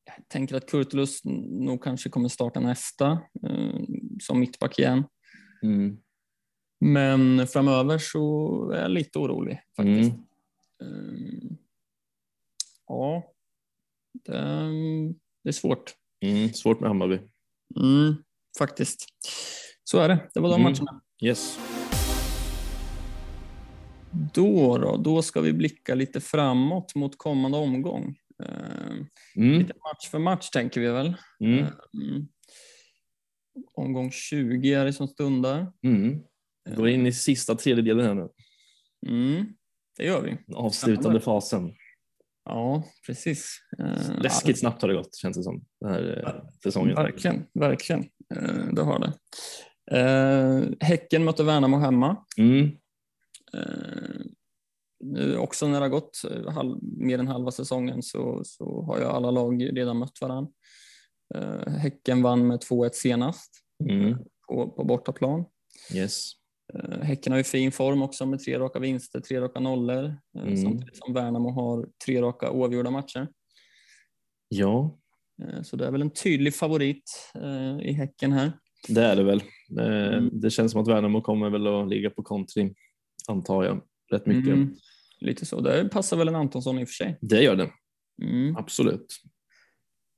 Jag tänker att Kurtulus nog kanske kommer starta nästa eh, som mittback igen. Mm. Men framöver så är jag lite orolig faktiskt. Mm. Eh, Ja, det, det är svårt. Mm. Svårt med Hammarby. Mm, faktiskt. Så är det. Det var de Mm. matcherna. Yes. Då, då, då ska vi blicka lite framåt mot kommande omgång. Eh, Mm. lite match för match tänker vi väl. Mm. Mm. Omgång 20 är det som stundar. Mm. Går in i sista tredjedelen här nu. Mm, det gör vi. Avslutande fasen. Ja, precis. Eh, Läskigt snabbt har det gått känns det som den här eh, säsongen. Verkligen, verkligen. Eh, det har det. Häcken möter Värnamo hemma. Mm. Nu också när det har gått halv, mer än halva säsongen så, så har ju alla lag redan mött varandra. Eh, häcken vann med 2-1 senast Mm. på, på bortaplan. Yes. Eh, Häcken har ju fin form också med tre raka vinster, tre raka nollor. eh, Mm. Samtidigt som Värnamo har tre raka oavgjorda matcher. Ja, Eh, Så det är väl en tydlig favorit i Häcken här. det är det väl. Mm. Det känns som att Värnamo kommer väl att ligga på kontring, antar jag, rätt mycket. Mm, lite så. Det passar väl en Antonsson i och för sig. Det gör det, Mm. absolut.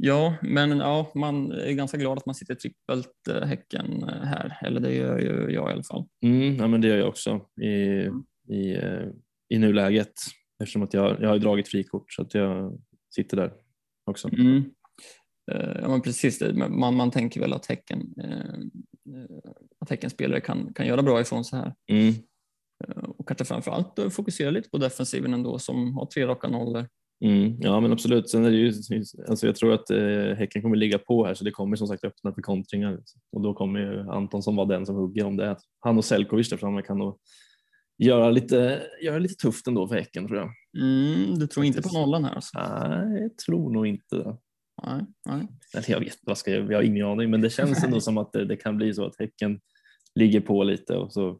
Ja, men ja, man är ganska glad att man sitter trippelt eh, Häcken eh, här. Eller det gör ju jag i alla fall. Mm, ja, men det gör jag också i, Mm. i, eh, i nuläget eftersom att jag, jag har dragit frikort så att jag sitter där också. Mm. Ja, men precis. Man, man tänker väl att Häcken, att Häckens spelare kan, kan göra bra ifrån sig här. Mm, Och kanske framförallt eh, fokusera lite på defensiven ändå som har tre raka nollor. Mm, ja men absolut. Sen är det ju, alltså jag tror att eh, Häcken kommer ligga på här så det kommer som sagt öppna för kontringar och då kommer ju Antonsson vara den som hugger om det. Han och Selkovic där framme kan nog göra lite, göra lite tufft ändå för Häcken tror jag. Mm, du tror inte på nollan här alltså? Nej, jag tror nog inte det. Nej, nej. Eller jag vet vad ska jag, jag har ingen aning, men det känns ändå som att det, det kan bli så att Häcken ligger på lite och så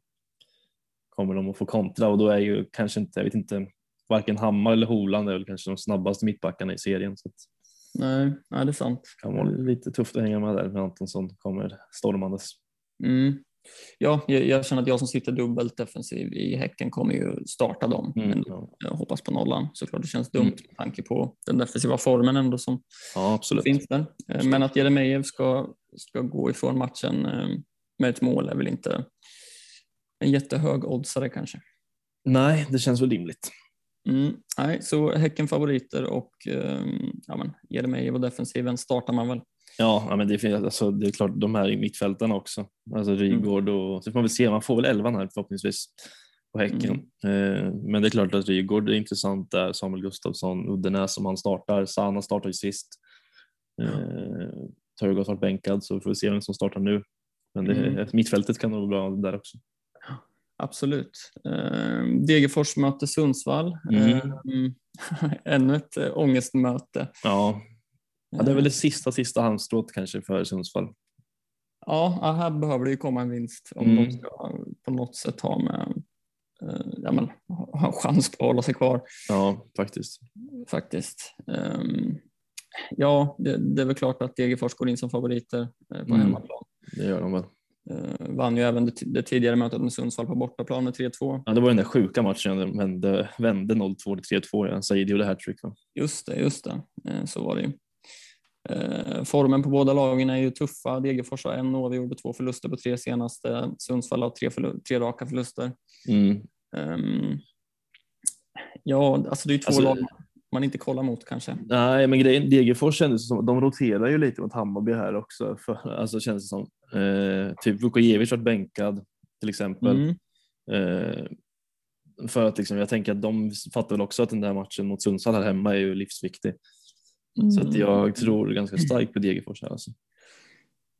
kommer de att få kontra och då är ju kanske inte, jag vet inte, varken Hammar eller Holand är väl kanske de snabbaste mittbackarna i serien så Nej, nej, det är sant. det kan vara lite tufft att hänga med där när Antonsson kommer stormandes. Mm. Ja, jag, jag känner att jag som sitter dubbelt defensiv i Häcken kommer ju starta dem. Mm, Men ja. jag hoppas på nollan. Såklart det känns dumt Mm. med tanke på den defensiva formen ändå som ja, absolut. finns där. Eh, Men att Jeremejeff ska, ska gå ifrån matchen eh, med ett mål är väl inte en jättehög oddsare kanske. Nej, det känns väl rimligt. Mm. Nej, så Häcken favoriter och eh, ja, men Jeremejeff och defensiven startar man väl. Ja, ja men det, finns, alltså, det är klart de här i mittfältarna också. Alltså Rygård och så får man väl se, man får väl elvan här förhoppningsvis på Häcken. Eh, men det är klart att Rygård är intressant där, Samuel Gustafsson, Uddenäs som han startar, Sana startar ju sist. Eh, Turgård har varit bänkad så vi får se vem som startar nu. Men det, Mm. mittfältet kan nog vara bra där också. Absolut. Eh, Degerfors möter Sundsvall. Mm. Eh, ännu ett eh, ångestmöte. Ja, ja det är väl det sista, sista halmstrået kanske för Sundsvall. Ja, här behöver det ju komma en vinst om Mm. de ska på något sätt ha med eh, ja, men, ha en chans på att hålla sig kvar Ja, faktiskt. faktiskt. Ehm, ja, det, det är väl klart att Degerfors går in som favoriter eh, på Mm. hemmaplan. Det gör de väl. Eh, vann ju även det, tidigare mötet med Sundsvall på bortaplan med 3-2. Ja, det var den där sjuka matchen de vände, vände 0-2 till 3-2. Ja. Said gjorde hattrick. Just det, just det. Eh, så var det ju. Eh, formen på båda lagen är ju tuffa. Degerfors har en oavgjord och två förluster på tre senaste. Sundsvall har tre, förlu- tre raka förluster. Mm. Ehm, ja, alltså det är ju två Alltså- lag man inte kollar mot kanske. Nej, men grejen, Degerfors kändes som de roterar ju lite mot Hammarby här också. För, alltså känns det som. Eh, typ Vukojevic varit bänkad till exempel. Mm. Eh, för att liksom, jag tänker att de fattar väl också att den där matchen mot Sundsvall här hemma är ju livsviktig. Så att Mm. jag tror ganska starkt på Degerfors här. Alltså.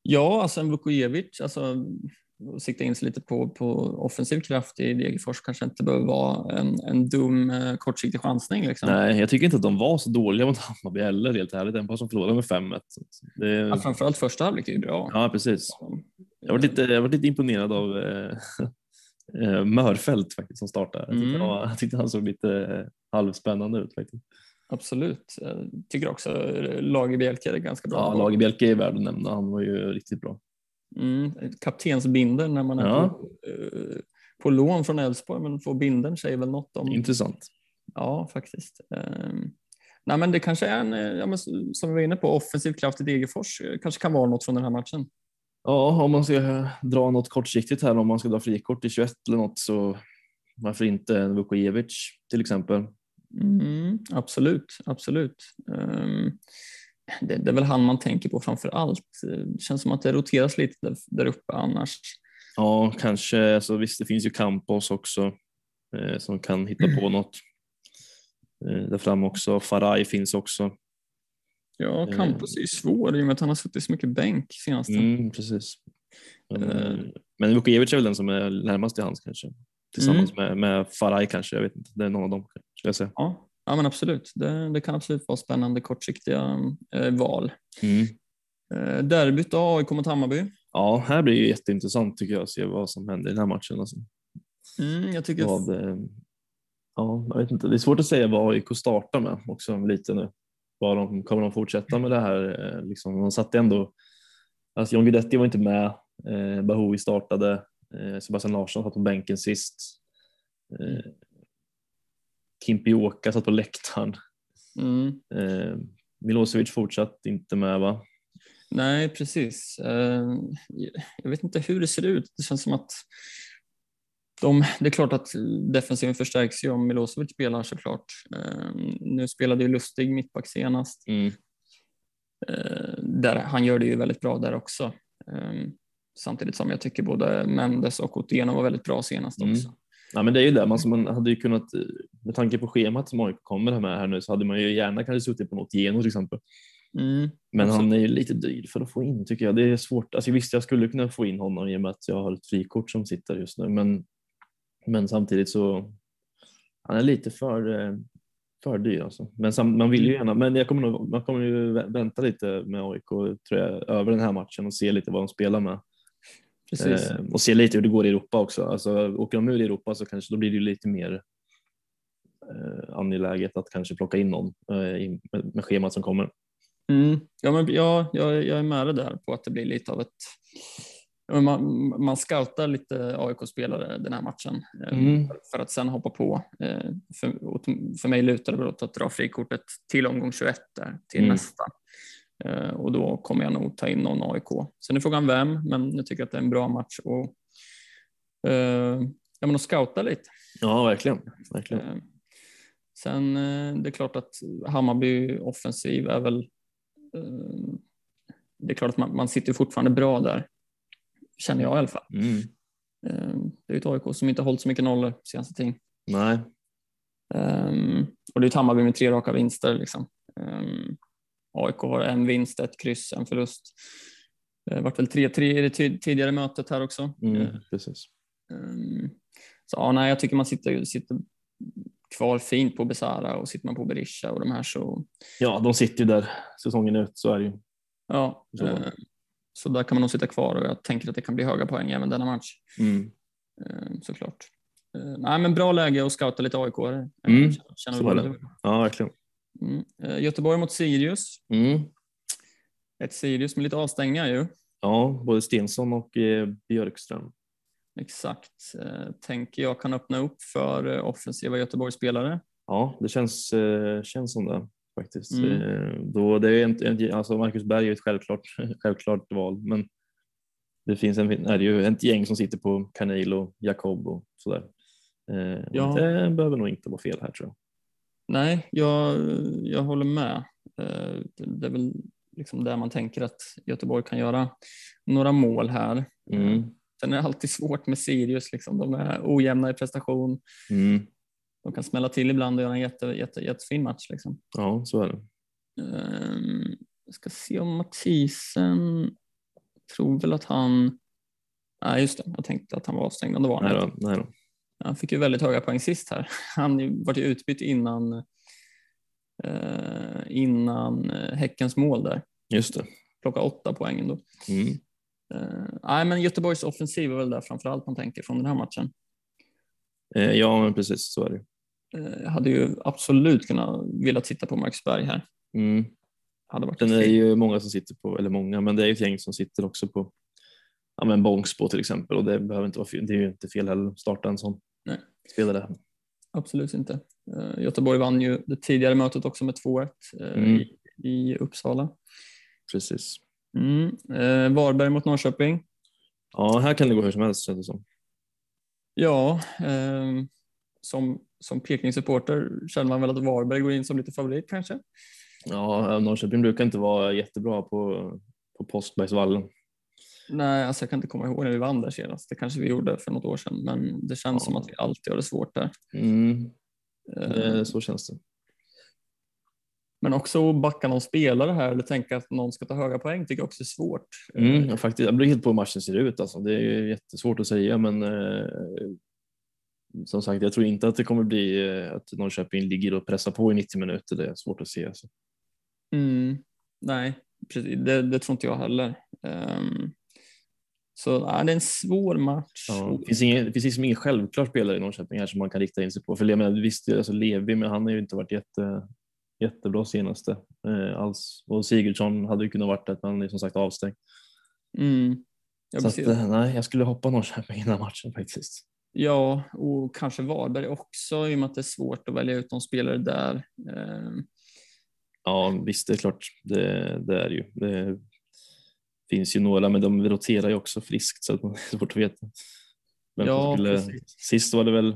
Ja, alltså en Vukojevic, alltså sikta in sig lite på, på offensiv kraft i Degerfors kanske inte behöver vara en, en dum eh, kortsiktig chansning. Liksom. Nej, jag tycker inte att de var så dåliga mot Hammarby heller helt ärligt. En par som förlorade med 5-1. Det... Ja, framförallt första halvlek är ju bra. Ja, precis. Jag var lite, jag var lite imponerad av eh, eh Mörfält faktiskt som startade. Jag tyckte, Mm. han- jag tyckte han såg lite eh, halvspännande ut faktiskt. Absolut. Jag tycker också Lagerbielke är ganska bra. Ja, Lagerbielke är värd att nämna. Han var ju riktigt bra. Mm, kaptensbinder när man är Ja. på, eh, på lån från Elfsborg, men får binden säger väl något om. Intressant. Ja, faktiskt. Ehm, nej, men det kanske är en, eh, ja, men som vi var inne på, offensiv kraft i Degerfors eh, kanske kan vara något från den här matchen. Ja, om man ska dra något kortsiktigt här, om man ska dra frikort i 21 eller något så varför inte Vukojevic till exempel. Mm, absolut, absolut. Ehm, det, det är väl han man tänker på framför allt. Det känns som att det roteras lite där, där uppe annars. Ja, kanske. Alltså, visst, det finns ju Campos också eh, som kan hitta på något. Eh, där fram också. Faraj finns också. Ja, Eh. Campos är ju svår i och med att han har suttit så mycket bänk senaste. Mm, precis. Men, eh, men Vukojevic är väl den som är närmast till hands kanske. Tillsammans med, med Faraj kanske. Jag vet inte. Det är någon av dem skulle jag säga. Ja, ja men absolut. Det, det kan absolut vara spännande kortsiktiga eh, val. Mm. Eh, derbyt då, AIK mot Hammarby. Ja, här blir det jätteintressant tycker jag att se vad som händer i den här matchen. Alltså. Mm, jag tycker Vad, eh, ja, jag vet inte. Det är svårt att säga vad AIK startar med också lite nu. Vad de, kommer de fortsätta med det här? eh, Liksom, de satte ändå, alltså John Guidetti var inte med, eh, Bahoui startade, eh, Sebastian Larsson satt på bänken sist. Eh, Kimpioka satt på läktaren. mm, Eh, Milosevic fortsatt inte med va? Nej, precis. Eh, Jag vet inte hur det ser ut. Det känns som att de, det är klart att defensiven förstärks ju om Milosevic spelar såklart. Eh, Nu spelade ju Lustig mittback senast. Mm. Eh, Där, han gör det ju väldigt bra där också. Eh, Samtidigt som jag tycker både Mendes och Otieno var väldigt bra senast Mm. Ja, men det är ju det, man, man hade ju kunnat, eh, med tanke på schemat som AIK kommer med här nu så hade man ju gärna kanske suttit på något Geno till exempel. Mm. Men han är ju lite dyr för att få in tycker jag. Det är svårt. Alltså, visst, jag skulle kunna få in honom i och med att jag har ett frikort som sitter just nu, men, men samtidigt så han är lite för, eh, för dyr. Alltså. Men sam, man vill ju gärna, men jag kommer nog, man kommer ju vä- vänta lite med AIK tror jag, över den här matchen och se lite vad de spelar med. Precis. Eh, och se lite hur det går i Europa också. Alltså, åker de ur i Europa så kanske då blir det lite mer eh, angeläget att kanske plocka in någon eh, med, med schemat som kommer. Mm. Ja, men ja, jag, jag är med dig där på att det blir lite av ett... Man, man scoutar lite AIK-spelare den här matchen eh, Mm. för, att sen hoppa på. eh, För, för mig lutar det åt att dra frikortet till omgång 21 där, till Mm. nästa. Eh, Och då kommer jag nog ta in någon AIK. Sen är frågan vem, men jag tycker att det är en bra match och eh, ja, men att scouta lite. Ja, verkligen. verkligen. Eh, Sen eh, det är klart att Hammarby offensiv är väl eh, det är klart att man, man sitter fortfarande bra där, känner jag i alla fall. Mm. Eh, Det är ett AIK som inte hållit så mycket nollor senaste tiden. Nej, Um, och det är ett Hammarby med tre raka vinster. Liksom. AIK har en vinst, ett kryss, en förlust. Det vart väl 3-3 i det tidigare mötet här också. mm, Eh, precis. Um, så ja, nej, jag tycker man sitter, sitter kvar fint på Besara och sitter man på Berisha och de här så Ja, de sitter ju där säsongen ut, så är det ju. ja. Så. eh, så där kan man nog sitta kvar och jag tänker att det kan bli höga poäng även denna match Mm. eh, såklart. Eh, nej, men bra läge att scouta lite AIK. Mm, Känner så det. Ja, verkligen. Mm. Eh, Göteborg mot Sirius. Mm. Ett Sirius med lite avstängningar ju. Ja, både Stensson och eh, Björkström. Exakt. Eh, tänker jag kan öppna upp för eh, offensiva Göteborgsspelare. Ja, det känns, känns som det faktiskt. Mm. Då, det är inte, alltså Marcus Berg är ett självklart, självklart val, men det finns en, är det ju ett gäng som sitter på Canelo, Jacob och sådär. Ja. Det behöver nog inte vara fel här tror jag. Nej, jag, jag håller med. Eh, det, är väl liksom där man tänker att Göteborg kan göra några mål här. Mm. Sen är det alltid svårt med Sirius. Liksom. De är ojämna i prestation. Mm. De kan smälla till ibland och göra en jätte, jätte, jättefin match. Liksom. Ja, så är det. Ehm, jag ska se om Mathisen tror väl att han, nej just det, jag tänkte att han var avstängd, men det var han Nej då, nej då. Han fick ju väldigt höga poäng sist här. Han var ju utbytt innan, eh, innan eh, Häckens mål där. Just det. Plocka åtta poäng ändå. Mm. Eh, nej, men Göteborgs offensiv är väl där framför allt man tänker från den här matchen. Ja, men precis så är det. Eh, hade ju absolut kunnat vilja titta på Marcusberg här. Mm. Hade varit Sen är det ju många som sitter på, eller många, men det är ju ett gäng som sitter också på ja, men Bångsbo till exempel och det behöver inte vara fel, det är ju inte fel heller att starta en sån Nej. spelare. Absolut inte. Eh, Göteborg vann ju det tidigare mötet också med 2-1 eh, Mm. i, i Uppsala. Precis. Mm. Eh, Varberg mot Norrköping. Ja, här kan det gå hur som helst känns det som. Ja, eh, som, som Peking-supporter känner man väl att Varberg går in som lite favorit kanske. Ja, Norrköping brukar inte vara jättebra på, på Påskbergsvallen. Nej, alltså jag kan inte komma ihåg när vi vann där senast. Det kanske vi gjorde för något år sedan, men det känns Ja. som att vi alltid har det svårt där. Mm, Eh, det, så känns det. Men också backa någon spelare här eller tänka att någon ska ta höga poäng tycker jag också är svårt. Mm, ja, faktiskt, jag beror helt på hur matchen ser ut. Alltså. Det är jättesvårt att säga, men eh, som sagt, jag tror inte att det kommer bli eh, att Norrköping ligger och pressar på i 90 minuter. Det är svårt att se. Alltså. Mm, nej, precis. Det, det tror inte jag heller. Ehm, så nej, det är en svår match. Ja, det finns ingen, det finns liksom ingen självklar spelare i Norrköping här som man kan rikta in sig på. För jag menar, visst, alltså Levi, men han har ju inte varit jätte, jättebra senaste eh, alls. Och Sigurdsson hade ju kunnat varit det, men han är som sagt avstängd. Mm. Ja, Så att, eh, nej, jag skulle hoppa Norrköping i den här matchen faktiskt. ja, och kanske Varberg också i och med att det är svårt att välja ut någon spelare där. Ehm, Ja, visst, det är klart. Det, det är ju. Det finns ju några, men de roterar ju också friskt så att man är svårt att veta. Vem Ja, skulle, precis. sist var det väl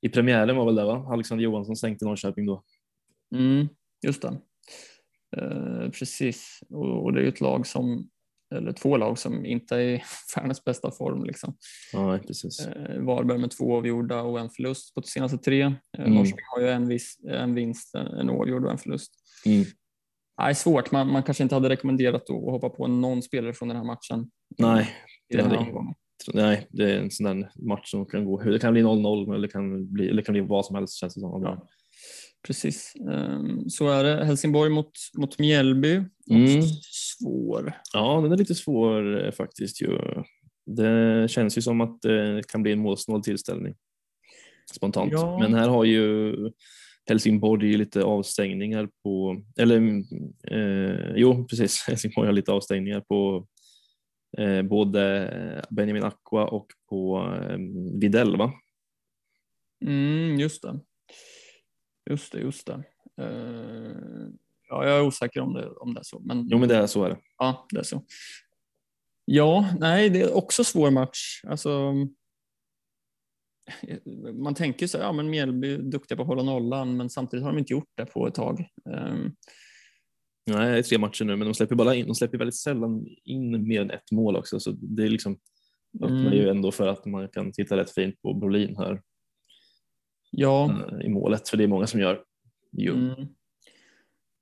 i premiären var väl det va? Alexander Johansson sänkte Norrköping då. Mm, just det. Eh, precis, och, och det är ju ett lag som, eller två lag som inte är i världens bästa form. Liksom. Ja, precis. Eh, Varberg med två avgjorda och en förlust på de senaste tre. Eh, Mm. Norrköping har ju en, vis, en vinst, en oavgjord och en förlust. Mm. Nej, svårt, man, man kanske inte hade rekommenderat att hoppa på någon spelare från den här matchen. Nej, det hade- omgången. nej, det är en sån där match som kan gå. Det kan bli 0-0 eller kan bli, eller kan bli vad som helst känns det som. Ja. Precis, Ehm, så är det. Helsingborg mot, mot Mjällby. Mm. Svår. Ja, den är lite svår eh, faktiskt. Ju. Det känns ju som att det kan bli en målsnål tillställning spontant. Ja. Men här har ju Helsingborg lite avstängningar på, eller eh, jo precis, Helsingborg har lite avstängningar på eh, både Benjamin Aqua och på eh, Videll va? Mm, just det. Just det, just det. Eh, ja, jag är osäker om det, om det är så. Men, Jo men det är så är det. Ja, det är så. Ja, nej, det är också svår match. Alltså, man tänker så ja men Mjällby är duktiga på att hålla nollan, men samtidigt har de inte gjort det på ett tag. Ehm, Nej, det är tre matcher nu men de släpper bara in, de släpper väldigt sällan in mer än ett mål också så det är liksom öppnar Mm. ju ändå för att man kan titta rätt fint på Brolin här ja, eh, i målet för det är många som gör. Jo. mm.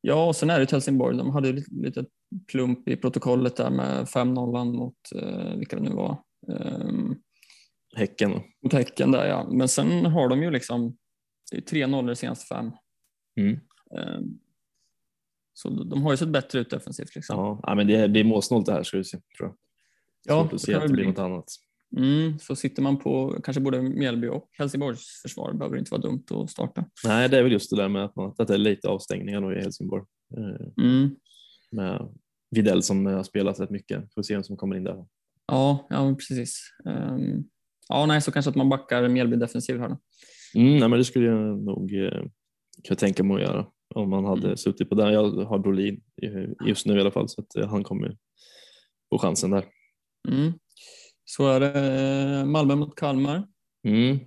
ja, och sen är det Helsingborg. De hade ju lite, lite plump i protokollet där med 5-0 mot, eh, vilka det nu var, ehm, Häcken. mot Häcken där ja. Men sen har de ju liksom, det är 3-0 de senaste fem. Mm. Ehm, Så de har ju sett bättre ut defensivt. Liksom. Ja, men det blir målsnålt det här ska du se. Tror jag. Ja, Svårt att se att det blir bli. något annat. Mm, så sitter man på kanske både Mjällby och Helsingborgs försvar behöver inte vara dumt att starta. Nej, det är väl just det där med att, man, att det är lite avstängningar då i Helsingborg. Eh, Mm. med Videll som har spelat rätt mycket. Får se vem som kommer in där. Ja, ja men precis. Ehm, ja, nej, så kanske att man backar Mjällby defensiv här då. Mm, nej, men det skulle jag nog eh, kunna tänka mig att göra om man hade Mm. suttit på den. Jag har Brolin just nu i alla fall så att eh, han kommer få chansen där. Mm. Så är det eh, Malmö mot Kalmar. Mm.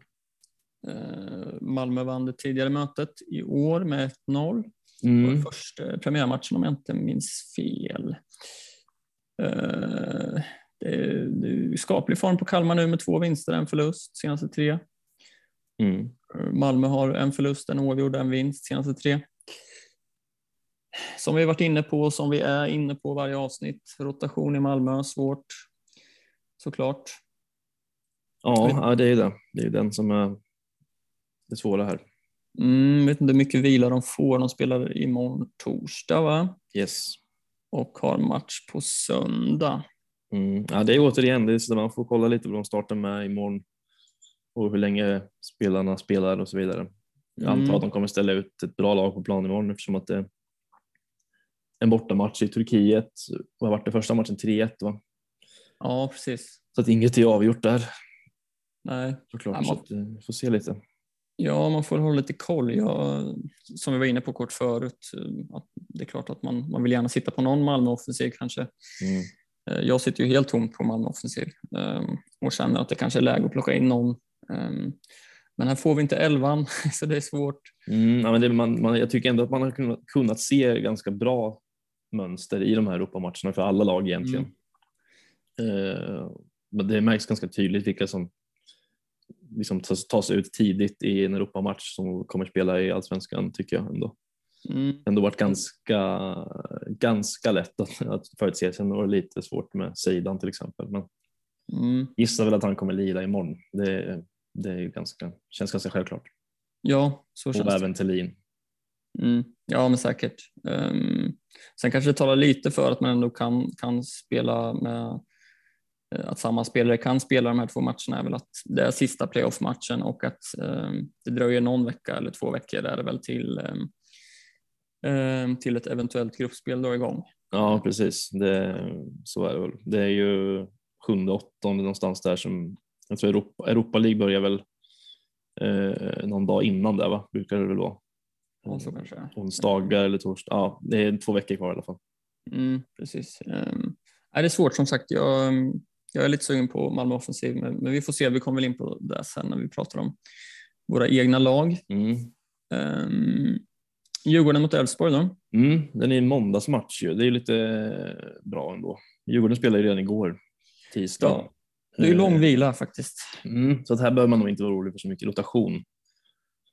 Malmö vann det tidigare mötet i år med 1-0. Det var Mm. första premiärmatchen om jag inte minns fel. Skaplig form på Kalmar nu med två vinster, en förlust senaste tre. Mm. Malmö har en förlust, en oavgjord, en vinst senaste tre. som vi varit inne på, som vi är inne på varje avsnitt, rotation i Malmö, svårt såklart. Ja, ja, det är ju det. Det är ju den som är det svåra här. Mm, vet inte hur mycket vila de får. De spelar imorgon torsdag va? Yes. Och har match på söndag. Mm. Ja, det är återigen, det är så man får kolla lite på de startar med imorgon och hur länge spelarna spelar och så vidare. Jag antar Mm. att de kommer ställa ut ett bra lag på plan imorgon eftersom att det är en bortamatch i Turkiet. Vad har varit det första matchen? 3-1 va? Ja, precis. Så att inget är avgjort där Nej, såklart. Ja, Så man- att, eh, vi får se lite. Ja, man får hålla lite koll. Jag, som vi var inne på kort förut, eh, att det är klart att man, man vill gärna sitta på någon Malmö-offensiv kanske. Mm. Eh, Jag sitter ju helt tomt på Malmö-offensiv eh, och känner att det kanske är läge att plocka in någon. Eh, Men här får vi inte elvan, så det är svårt. Mm, ja, men det, man, man, jag tycker ändå att man har kunnat, kunnat se ganska bra mönster i de här Europamatcherna för alla lag egentligen. Eh, men det märks ganska tydligt vilka som liksom tas, tas ut tidigt i en Europamatch som kommer spela i allsvenskan tycker jag ändå. Mm. Ändå varit ganska, ganska lätt att, att förutse. Sen var det lite svårt med Seidan till exempel. Men Mm. gissar väl att han kommer lira imorgon. Det, det är ju ganska, känns ganska självklart. Ja, så känns Och det. även Thelin. Mm. Ja, men säkert. Um, sen kanske det talar lite för att man ändå kan, kan spela med eh, att samma spelare kan spela de här två matcherna är väl att det är sista playoff-matchen och att ehm, det dröjer någon vecka eller två veckor är det väl till, ehm, till ett eventuellt gruppspel drar igång. Ja, precis. Det, så är det väl. Det är ju sjunde, åttonde någonstans där som jag tror Europa, Europa League börjar väl eh, någon dag innan där va? Brukar det väl vara. Så kanske. Onsdagar eller torsdag. Ja, det är två veckor kvar i alla fall. Mm, precis. Um, är det är svårt som sagt. Jag, jag är lite sugen på Malmö offensiv, men, men vi får se. Vi kommer väl in på det sen när vi pratar om våra egna lag. Mm. Um, Djurgården mot Elfsborg då? Mm, den är en måndagsmatch ju. Det är lite bra ändå. Djurgården spelade ju redan igår, tisdag. Ja, Det är ju lång Eh, vila faktiskt. Mm, så att här behöver man nog inte vara orolig för så mycket rotation.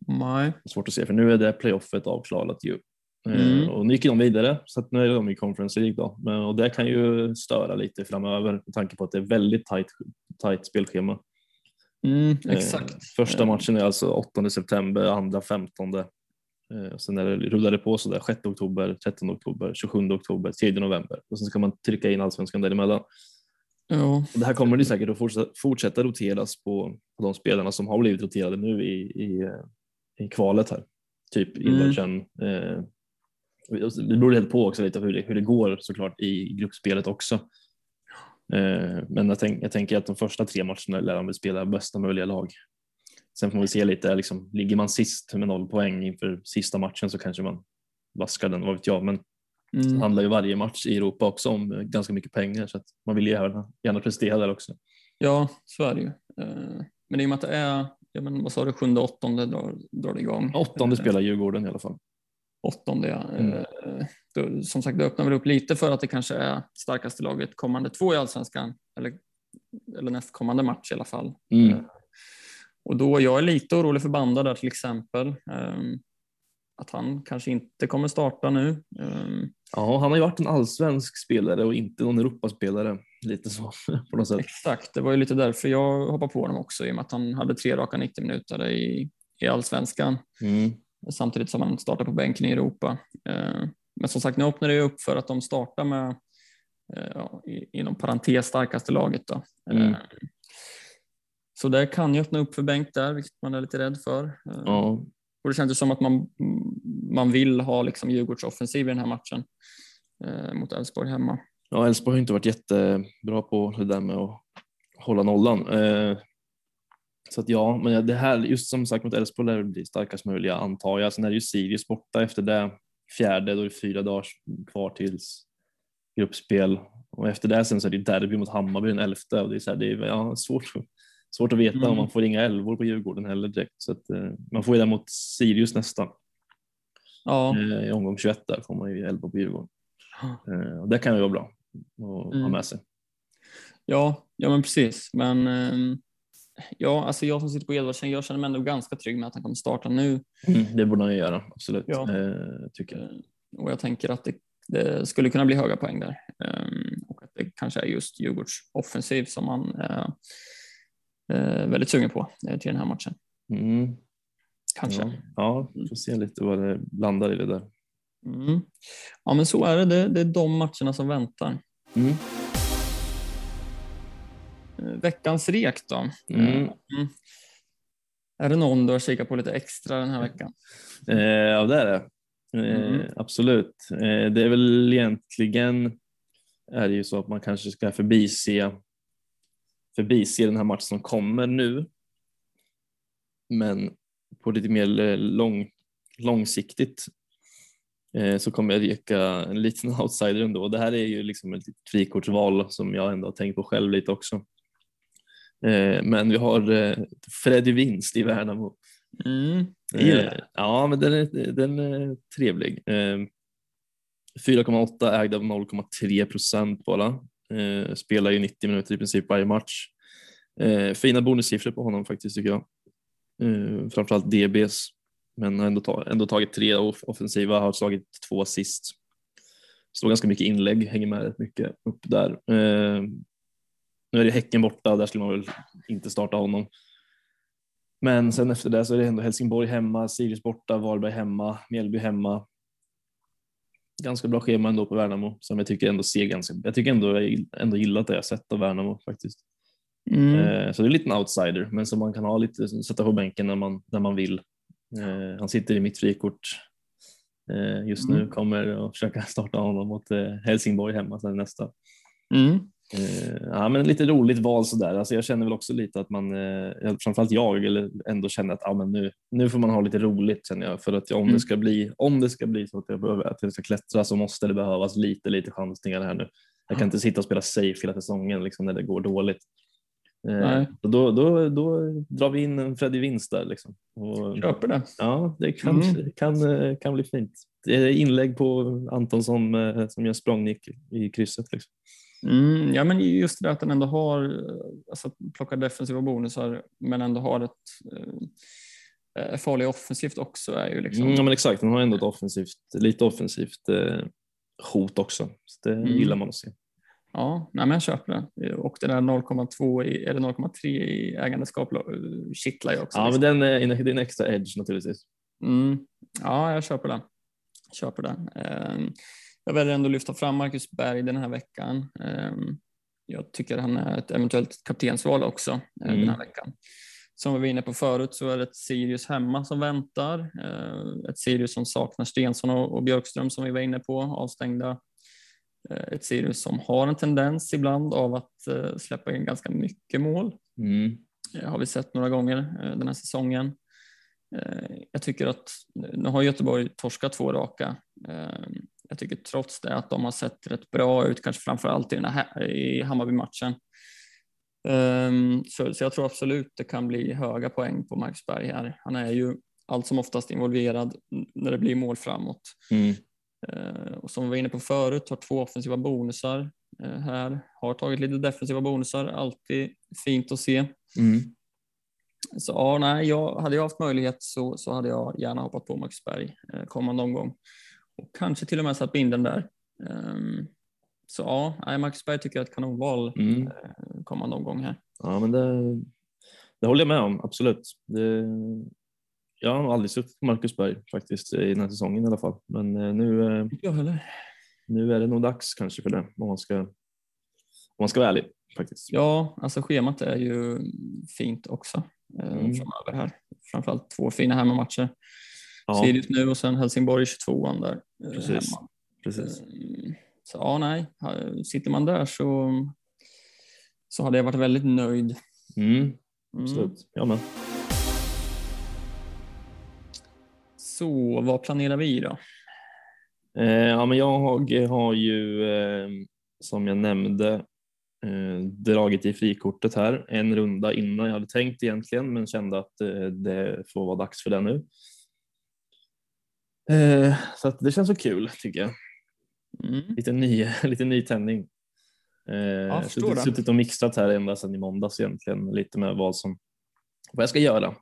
Nej. Svårt att se, för nu är det playoffet avklarat ju. Eh, Mm. Och nu gick de vidare, så att nu är de i Conference League då. Men, och det kan ju störa lite framöver med tanke på att det är väldigt tajt, tajt spelschema. Mm, Eh, exakt. Första Eh, matchen är alltså 8 september, andra 15. Eh, och sen är det, rullar det på sådär 6 oktober, 13 oktober, 27 oktober, 3 november och sen ska man trycka in allsvenskan däremellan. Ja, Och det här kommer det säkert att fortsätta, fortsätta roteras på, på de spelarna som har blivit roterade nu i, i, eh, i kvalet här. Typ Mm. Illersen. Eh, det beror helt på också lite hur det, hur det går såklart i gruppspelet också. Eh, men jag, tänk, jag tänker att de första tre matcherna lär de spela bästa möjliga lag. Sen får vi se lite, liksom, ligger man sist med noll poäng inför sista matchen så kanske man vaskar den, vad vet jag. Men det mm, handlar ju varje match i Europa också om eh, ganska mycket pengar så att man vill ju gärna, gärna prestera där också. ja, så är det ju. Eh, Men i och med att det är, ja, men vad sa du, sjunde, åttonde drar, drar det igång. Åttonde Eh, spelar Djurgården i alla fall. Åttonde, ja. Mm. Som sagt, det öppnar väl upp lite för att det kanske är starkaste laget kommande två i allsvenskan. Eller, eller nästkommande match i alla fall. Mm. Och då, jag är lite orolig för Banda där till exempel. ehm, Att han kanske inte kommer starta nu. Ehm, Ja, han har ju varit en allsvensk spelare och inte någon Europaspelare. Lite så på något sätt. Exakt, det var ju lite därför jag hoppade på honom också i och med att han hade tre raka 90 minuter i, i allsvenskan Mm. samtidigt som han startar på bänken i Europa. Eh, Men som sagt, nu öppnar det ju upp för att de startar med i- inom parentes starkaste laget. Då. Mm. Så det kan ju öppna upp för bänk där, vilket man är lite rädd för. Eh, Ja. Och det känns ju som att man, man vill ha liksom Djurgårds offensiv i den här matchen eh, mot Elfsborg hemma. ja, Elfsborg har inte varit jättebra på det där med att hålla nollan. Eh, så att ja, men det här, just som sagt mot Elfsborg lär det bli starkast möjliga antar jag. Sen är det ju Sirius borta efter det. Fjärde, då är det fyra dagar kvar tills gruppspel. Och efter det sen så är det derby mot Hammarby den elfte och det är, så här, det är ja, svårt, svårt att veta Mm. om man får inga elvor på Djurgården heller direkt. Så att, eh, man får ju det mot Sirius nästa. Ja, Eh, I omgång 21 där får man ju elva på Djurgården. Eh, och det kan ju vara bra att ha Mm. med sig. ja, ja men precis. Men ehm, ja, alltså jag som sitter på Edvardsen, jag känner mig ändå ganska trygg med att han kommer starta nu. Det borde han ju göra, absolut. Ja. Eh, tycker jag. Eh, och jag tänker att det, det skulle kunna bli höga poäng där. Um, och att det kanske är just Djurgårds offensiv som man uh, väldigt sugen på uh, till den här matchen. Mm. Kanske. Ja, ja, vi får se lite vad det landar i det där. Mm. Ja, men så är det. det. Det är de matcherna som väntar. Mm. Uh, veckans rek då? Mm. Mm. Är det någon du har kikat på lite extra den här veckan? Eh, ja, det är det. Eh, Mm. Absolut. Eh, det är väl egentligen är det ju så att man kanske ska förbise, förbise den här matchen som kommer nu. Men på lite mer eh, lång, långsiktigt eh, så kommer jag reka en liten outsider ändå. Det här är ju liksom ett frikortsval som jag ändå har tänkt på själv lite också. Eh, Men vi har eh, Freddy Vinst i Värnamo. Mm. Eh, Ja, men den är, den är trevlig. Eh, 4,8 ägd av 0,3 procent bara. Eh, Spelar ju 90 minuter i princip varje match. Eh, Fina bonussiffror på honom faktiskt tycker jag. Eh, Framförallt DBs. Men har ändå, ta, ändå tagit tre off- offensiva, har slagit två assist. Står ganska mycket inlägg, hänger med rätt mycket upp där. Eh, Nu är det Häcken borta, där skulle man väl inte starta honom. Men sen efter det så är det ändå Helsingborg hemma, Sirius borta, Varberg hemma, Mjällby hemma. Ganska bra schema ändå på Värnamo som jag tycker ändå ser ganska, jag tycker ändå jag ändå gillat det jag sett av Värnamo faktiskt. Mm. Eh, Så det är lite en outsider, men som man kan ha lite, sätta på bänken när man, när man vill. Eh, Han sitter i mitt frikort eh, just nu, Mm. kommer att försöka starta honom mot Helsingborg hemma sen nästa. Mm. Eh, ja, men lite roligt val sådär. Alltså jag känner väl också lite att man, eh, framförallt jag, eller ändå känner att ja, men nu, nu får man ha lite roligt känner jag. För att om, Mm. det ska bli, om det ska bli så att jag, behöver, att jag ska klättra så måste det behövas lite, lite chansningar här nu. Jag kan inte sitta och spela safe hela säsongen liksom, när det går dåligt. Eh, Nej. då, då, då drar vi in en Freddy Vinst där. Liksom. Och, Köper det. ja, det kan, Mm. kan, kan bli fint. Det är inlägg på Antonsson som gör språngnick i krysset. Liksom. Mm, ja, men just det att den ändå har, eh, alltså plockar defensiva bonusar, men ändå har ett eh, farlig offensivt också är ju liksom. Mm, ja, men exakt, han har ändå ett offensivt, lite offensivt eh, hot också. Så det Mm. gillar man att se. Ja, nej, men jag köper det. Och det där 0,2 i, eller 0,3 i ägandeskap eh, kittlar ju också. Ja, men liksom. den är, det är en extra edge naturligtvis. mm, ja, jag köper det. Köper det. Ehm, jag väljer ändå att lyfta fram Marcus Berg den här veckan. Ehm, jag tycker han är ett eventuellt kaptensval också Mm. den här veckan. Som vi var inne på förut så är det ett Sirius hemma som väntar. Eh, Ett Sirius som saknar Stensson och Björkström som vi var inne på, avstängda. Eh, Ett Sirius som har en tendens ibland av att släppa in ganska mycket mål. Mm. Eh, har vi sett några gånger den här säsongen. Jag tycker att nu har Göteborg torskat två raka. Jag tycker trots det att de har sett rätt bra ut, kanske framför allt i, den här, i Hammarby-matchen. Ehm, Så, så jag tror absolut det kan bli höga poäng på Marcus Berg här. Han är ju allt som oftast involverad när det blir mål framåt. Mm. Eh, Och som vi var inne på förut, har två offensiva bonusar eh, här. Har tagit lite defensiva bonusar, alltid fint att se. Mm. Så ja, nej, jag, hade jag haft möjlighet så, så hade jag gärna hoppat på Max Berg eh, kommande omgång. Och kanske till och med satt binden där. Ehm, så ja, Max Berg tycker jag är ett kanonval Mm. eh, kommande omgång här. Ja, men det, det håller jag med om, absolut. Det, jag har nog aldrig suttit på Marcus Berg faktiskt i den här säsongen i alla fall. Men eh, nu, eh, nu är det nog dags kanske för det om man ska, om man ska vara ärlig faktiskt. Ja, alltså schemat är ju fint också eh, Mm. framöver här. Framförallt två fina hemmamatcher. Ja, Sirius nu och sen Helsingborg 22 där eh, Precis. hemma. precis. Mm, Så ja, nej, sitter man där så, så hade jag varit väldigt nöjd. Mm, Mm. absolut. Jag med. Så vad planerar vi då? Eh, ja, men jag har, har ju eh, som jag nämnde eh, dragit i frikortet här en runda innan jag hade tänkt egentligen men kände att eh, det får vara dags för det nu. Eh, så det känns så kul tycker jag. Mm. Lite, ny, lite nytändning. Eh, jag har suttit, suttit och mixat här ända sedan i måndags egentligen lite med vad som vad jag ska göra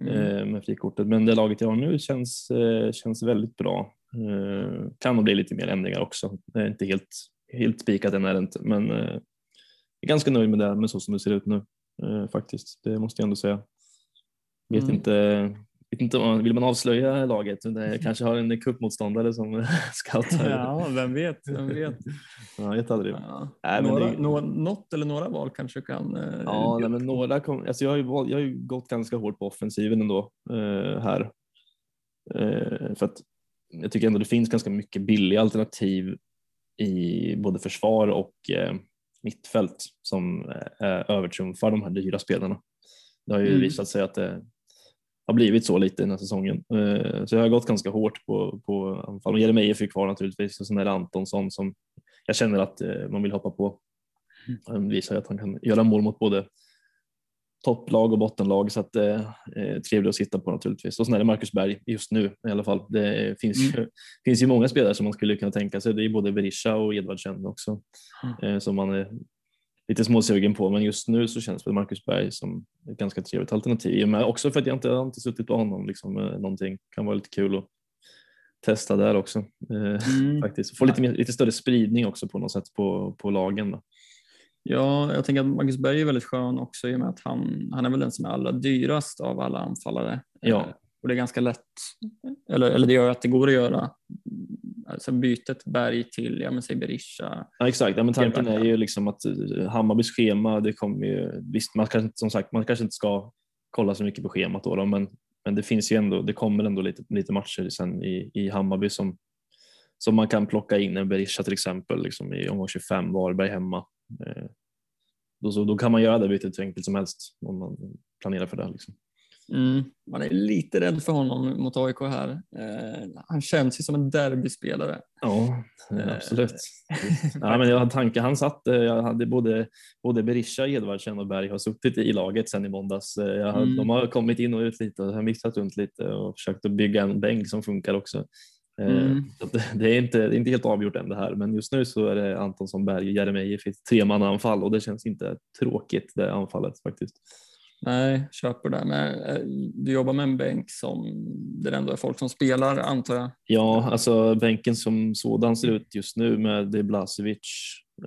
Mm. eh, med frikortet. Men det laget jag har nu känns, eh, känns väldigt bra. Eh, kan nog bli lite mer ändringar också. Det är inte helt, helt spikat än är det inte, men eh, jag är ganska nöjd med det, med så som det ser ut nu eh, faktiskt. Det måste jag ändå säga. Vet Mm. inte, vet inte man, vill man avslöja laget? Det kanske har en cupmotståndare som scoutar. Ja, vem vet, vem vet. Jag vet aldrig. Ja. Nej, några, det- nå, något eller några val kanske kan... eh, Ja, nej, men några kom, alltså jag, har ju, jag har ju gått ganska hårt på offensiven ändå eh, här. Eh, för att jag tycker ändå det finns ganska mycket billiga alternativ i både försvar och eh, mittfält som eh, övertrumfar de här dyra spelarna. Det har ju Mm. visat sig att det har blivit så lite den här säsongen. Eh, så jag har gått ganska hårt på, på anfall. Jeremejeff är kvar naturligtvis och sen är det Antonsson som jag känner att eh, man vill hoppa på. Han visar att han kan göra mål mot både topplag och bottenlag så att det är trevligt att sitta på naturligtvis. Och sen är det Marcus Berg just nu i alla fall. Det finns, ju, finns ju många spelare som man skulle kunna tänka sig. Det är både Berisha och Edvardsen också eh, som man är lite småsugen på. Men just nu så känns väl Marcus Berg som ett ganska trevligt alternativ. Men också för att jag inte jag har inte suttit på honom liksom, eh, någonting. Kan vara lite kul att testa där också. Eh, Mm. faktiskt. Få lite, lite större spridning också på något sätt på, på lagen. Då. Ja, jag tänker att Marcus Berg är väldigt skön också i och med att han, han är väl den som är allra dyrast av alla anfallare. Ja. Eh, Och det är ganska lätt, eller, eller det gör att det går att göra alltså bytet Berg till, ja men säg Berisha. Ja, exakt, ja, men tanken är ju liksom att eh, Hammarbys schema, det kommer ju, visst man kanske, som sagt, man kanske inte ska kolla så mycket på schemat då, då men, men det finns ju ändå, det kommer ändå lite, lite matcher sen i, i Hammarby som, som man kan plocka in, en Berisha till exempel, liksom i omgång 25, Varberg hemma. Eh, Då, så, då kan man göra det bytet hur enkelt som helst om man planerar för det. Liksom. Mm. Man är lite rädd för honom mot AIK här. Eh, han känns ju som en derbyspelare. Ja, Eh, absolut. ja, men jag hade tanke, han satt, eh, jag hade både, både Berisha, Edvardsen och Berg har suttit i laget sen i måndags. Eh, Jag Mm. De har kommit in och ut lite och har mixat runt lite och försökt att bygga en bänk som funkar också. Mm. det, är inte, det är inte helt avgjort än det här, men just nu så är det Antonsson, Berg och Jeremejeff i ett tremannaanfall och det känns inte tråkigt det anfallet faktiskt. Nej, köper det. Men eh, du jobbar med en bänk som det ändå är folk som spelar antar jag. Ja, alltså bänken som sådan ser ut just nu med det är Blasevic,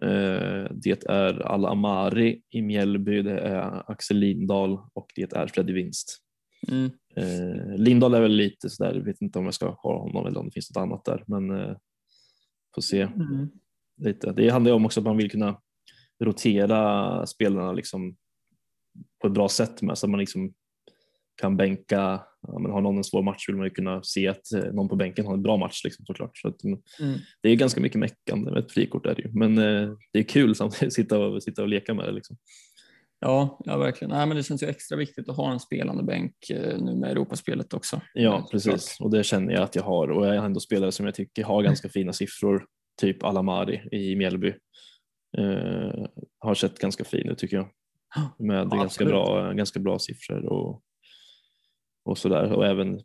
eh, det är Al-Amari i Mjällby, det är Axel Lindahl och det är Freddy Winst. Mm. Eh, Lindahl är väl lite sådär, jag vet inte om jag ska ha honom eller om det finns något annat där, men får se Mm. lite. Det handlar ju om också att man vill kunna rotera spelarna liksom på ett bra sätt med så att man liksom kan bänka, ja, men har någon en svår match vill man ju kunna se att eh, någon på bänken har en bra match liksom, såklart. Så att, mm, Mm. Det är ganska mycket meckande med ett frikort är det ju, men eh, det är kul samtidigt att sitta och, sitta och leka med det. Liksom. Ja, ja, verkligen. Nej, men det känns ju extra viktigt att ha en spelande bänk eh, nu med Europaspelet också. Ja, precis. Och det känner jag att jag har. Och jag har ändå spelare som jag tycker har ganska fina siffror. Typ Alamari i Mjällby. Eh, har sett ganska fin ut tycker jag. Med Ja, ganska, bra, ganska bra siffror och, och sådär. Och även,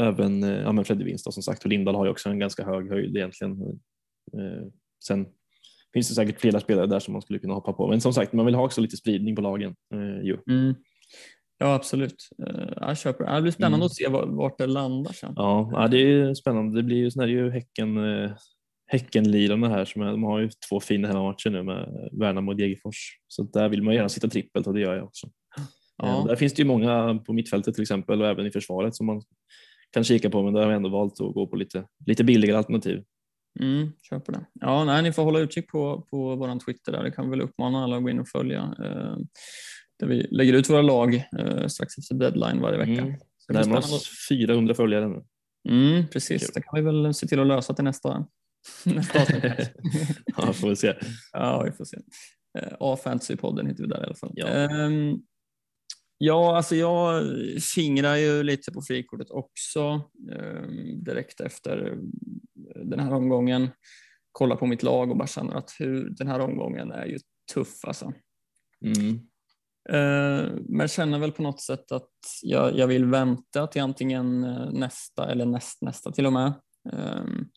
även ja, men Freddy Winst då, som sagt. Och Lindahl har ju också en ganska hög höjd egentligen. Eh, sen finns det säkert flera spelare där som man skulle kunna hoppa på. Men som sagt, man vill ha också lite spridning på lagen. Eh, ju. Mm. Ja, absolut. Eh, Jag köper det. Det blir spännande Mm. att se var- vart det landar sen. Ja, det är ju spännande. Det blir ju, sen är det ju häcken, Häckenlirarna här som är, de har ju två fina hemmamatcher nu med Värnamo och Degerfors. Så där vill man gärna sitta trippelt och det gör jag också. Eh, Ja. Där finns det ju många på mittfältet till exempel och även i försvaret som man kan kika på men där har jag ändå valt att gå på lite, lite billigare alternativ. Mm, köper det. Ja, nej, ni får hålla utkik på, på vår Twitter där. Det kan vi väl uppmana alla att gå in och följa. Eh, där vi lägger ut våra lag eh, strax efter deadline varje vecka. Mm. Närmar oss 400 följare nu. Mm, precis, Kul. det kan vi väl se till att lösa till nästa. ja, får vi se. ja, vi får se. Eh, A-fantasypodden heter vi där i alla fall. Ja. Ehm, ja, alltså jag fingrar ju lite på frikortet också ehm, direkt efter den här omgången. Kollar på mitt lag och bara känner att hur, den här omgången är ju tuff alltså. Mm. Eh, Men känner väl på något sätt att jag, jag vill vänta till antingen eh, nästa eller näst, nästa till och med. Ehm,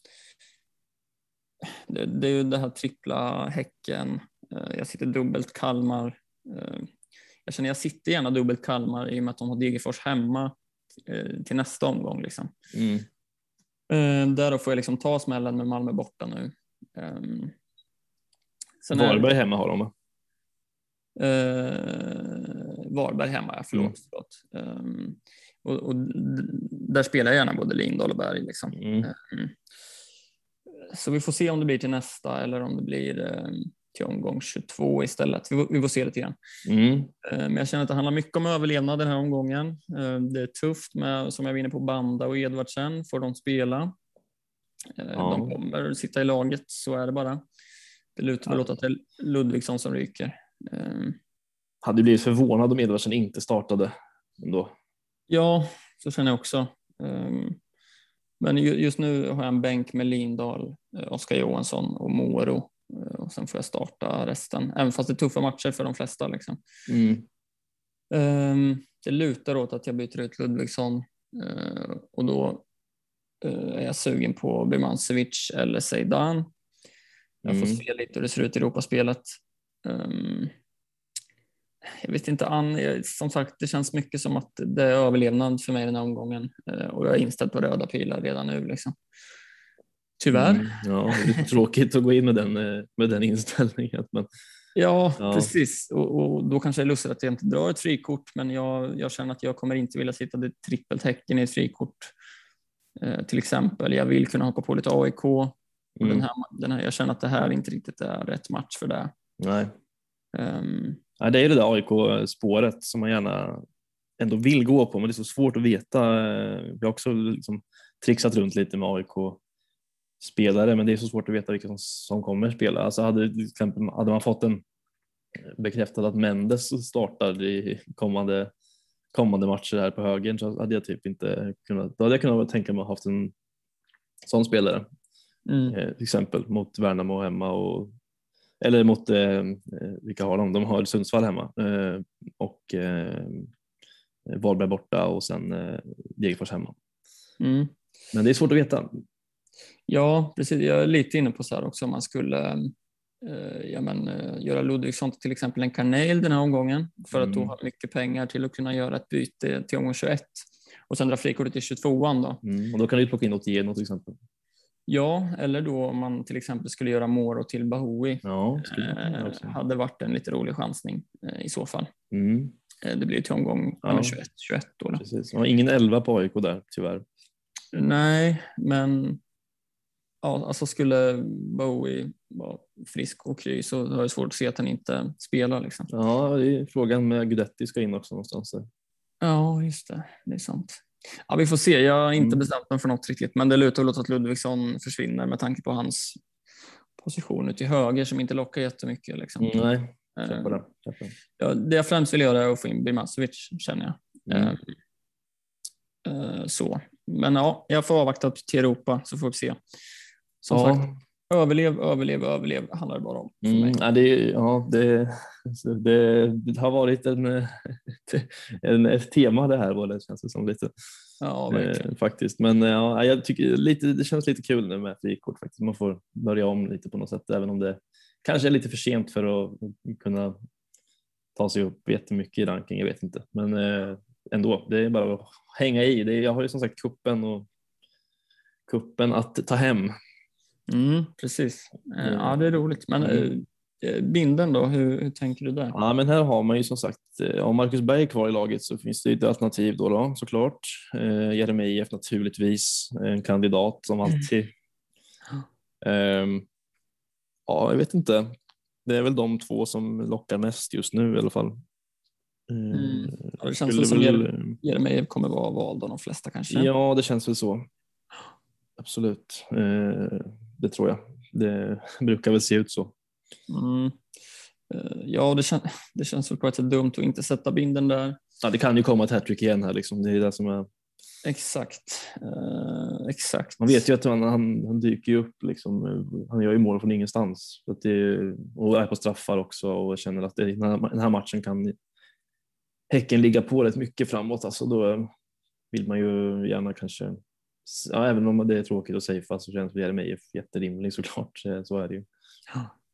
Det, det är ju det här trippla Häcken. Eh, Jag sitter dubbelt Kalmar. Eh, Jag känner jag sitter gärna dubbelt Kalmar i och med att de har Degerfors hemma eh, till nästa omgång. Liksom. Mm. Där då får jag liksom ta smällen med Malmö borta nu. Um, Varberg hemma har de va? Eh, Varberg hemma, ja, förlåt. Mm. förlåt. Um, och, och, där spelar jag gärna både Lindahl och Berg. Liksom. Mm. Um, så vi får se om det blir till nästa eller om det blir um, till omgång 22 istället. Vi, vi får se lite grann. Mm. Men jag känner att det handlar mycket om överlevnad den här omgången. Det är tufft med, som jag var inne på, Banda och Edvardsen. Får de spela? Ja. De kommer sitta i laget, så är det bara. Det lutar väl åt att det är Ludvigsson som ryker. Hade blivit förvånad om Edvardsen inte startade ändå. Ja, så känner jag också. Men just nu har jag en bänk med Lindahl, eh, Oskar Johansson och Moro eh, och sen får jag starta resten, även fast det är tuffa matcher för de flesta. Liksom. Mm. Det lutar åt att jag byter ut Ludvigsson eh, och då är jag sugen på Birmancevic eller Zeidan. Jag får mm. se lite hur det ser ut i Europaspelet. Jag vet inte, Ann, som sagt, det känns mycket som att det är överlevnad för mig den här omgången eh, och jag är inställd på röda pilar redan nu. Liksom. Tyvärr. Mm, ja, det är tråkigt att gå in med den, eh, med den inställningen. Men, ja, ja, precis. Och, och, då kanske det är lustigt att jag inte drar ett frikort, men jag, jag känner att jag kommer inte vilja sitta det trippeltecken i ett frikort. Eh, till exempel, jag vill kunna hoppa på lite AIK. Mm. Den här, den här, jag känner att det här inte riktigt är rätt match för det. Nej. Um, Ja, det är det där AIK-spåret som man gärna ändå vill gå på, men det är så svårt att veta. Vi har också liksom trixat runt lite med AIK-spelare, men det är så svårt att veta vilka som, som kommer spela. Alltså hade, till exempel, hade man fått en bekräftat att Mendes startar i kommande, kommande matcher här på högern så hade jag typ inte kunnat, då hade jag kunnat tänka mig att ha haft en sån spelare. Mm. Eh, till exempel mot Värnamo hemma och eller mot, eh, vilka har de? De har Sundsvall hemma eh, och eh, Varberg borta och sen eh, Degerfors hemma. Mm. Men det är svårt att veta. Ja, precis. Jag är lite inne på så här också om man skulle eh, ja, men, eh, göra Ludvigsson till exempel en kanel den här omgången för att då mm. ha mycket pengar till att kunna göra ett byte till omgång 21 och sen dra frikortet till 22an då. Mm. Och då kan du plocka in Otieno till exempel. Ja, eller då om man till exempel skulle göra Moro till Bahoui. Ja, eh, hade varit en lite rolig chansning eh, i så fall. Mm. Eh, det blir till omgång ja. 21, 21 då. då. Precis. Och ingen 11 på AIK där tyvärr. Nej, men ja, alltså skulle Bowie vara frisk och kry så har jag svårt att se att han inte spelar. Liksom. Ja, det är frågan med Gudetti ska in också någonstans. Där. Ja, just det. Det är sant. Ja, vi får se. Jag har inte mm. bestämt mig för något riktigt, men det lutar väl åt att Ludvigsson försvinner med tanke på hans position ute i höger som inte lockar jättemycket. Liksom. Mm, nej, köpa det. Köpa. Ja, det jag främst vill göra är att få in Birmancevic, känner jag. Mm. Uh, så. Men ja, jag får avvakta till Europa så får vi se. Som ja. sagt, överlev, överlev, överlev handlar det bara om. Mm, ja, det, ja, det, det, det, har varit en, en, ett tema det här, det känns det som lite. Ja, eh, faktiskt. Men ja, jag tycker lite, det känns lite kul nu med frikort faktiskt. Man får börja om lite på något sätt, även om det kanske är lite för sent för att kunna ta sig upp jättemycket i ranking. Jag vet inte, men eh, ändå. Det är bara att hänga i. Det jag har ju som sagt kuppen och kuppen att ta hem Mm, precis. Eh, ja, det är roligt. Men mm. Eh, binden då, hur, hur, tänker du där? Ja, men här har man ju som sagt, eh, om Marcus Berg är kvar i laget så finns det ett alternativ då, då såklart. Eh, Jeremejeff naturligtvis, en kandidat som mm. alltid. Mm. Eh, ja, jag vet inte. Det är väl de två som lockar mest just nu i alla fall. Mm. Ja, det känns väl som väl... Jeremejeff kommer vara vald av de flesta kanske? Ja, det känns väl så. Absolut. Eh, det tror jag. Det brukar väl se ut så. Mm. Eh, ja, det, kän det känns väl på ett sätt dumt att inte sätta binden där. Ja, det kan ju komma ett hattrick igen här liksom. Det är det som är. Exakt, eh, exakt. Man vet ju att han, han, han, dyker ju upp liksom. Han gör ju mål från ingenstans att det, och är på straffar också och känner att det, den, här, den här matchen kan Häcken ligga på rätt mycket framåt. Alltså då vill man ju gärna kanske ja, även om det är tråkigt att safea så känns Jeremejeff jätterimlig såklart. Så är det ju.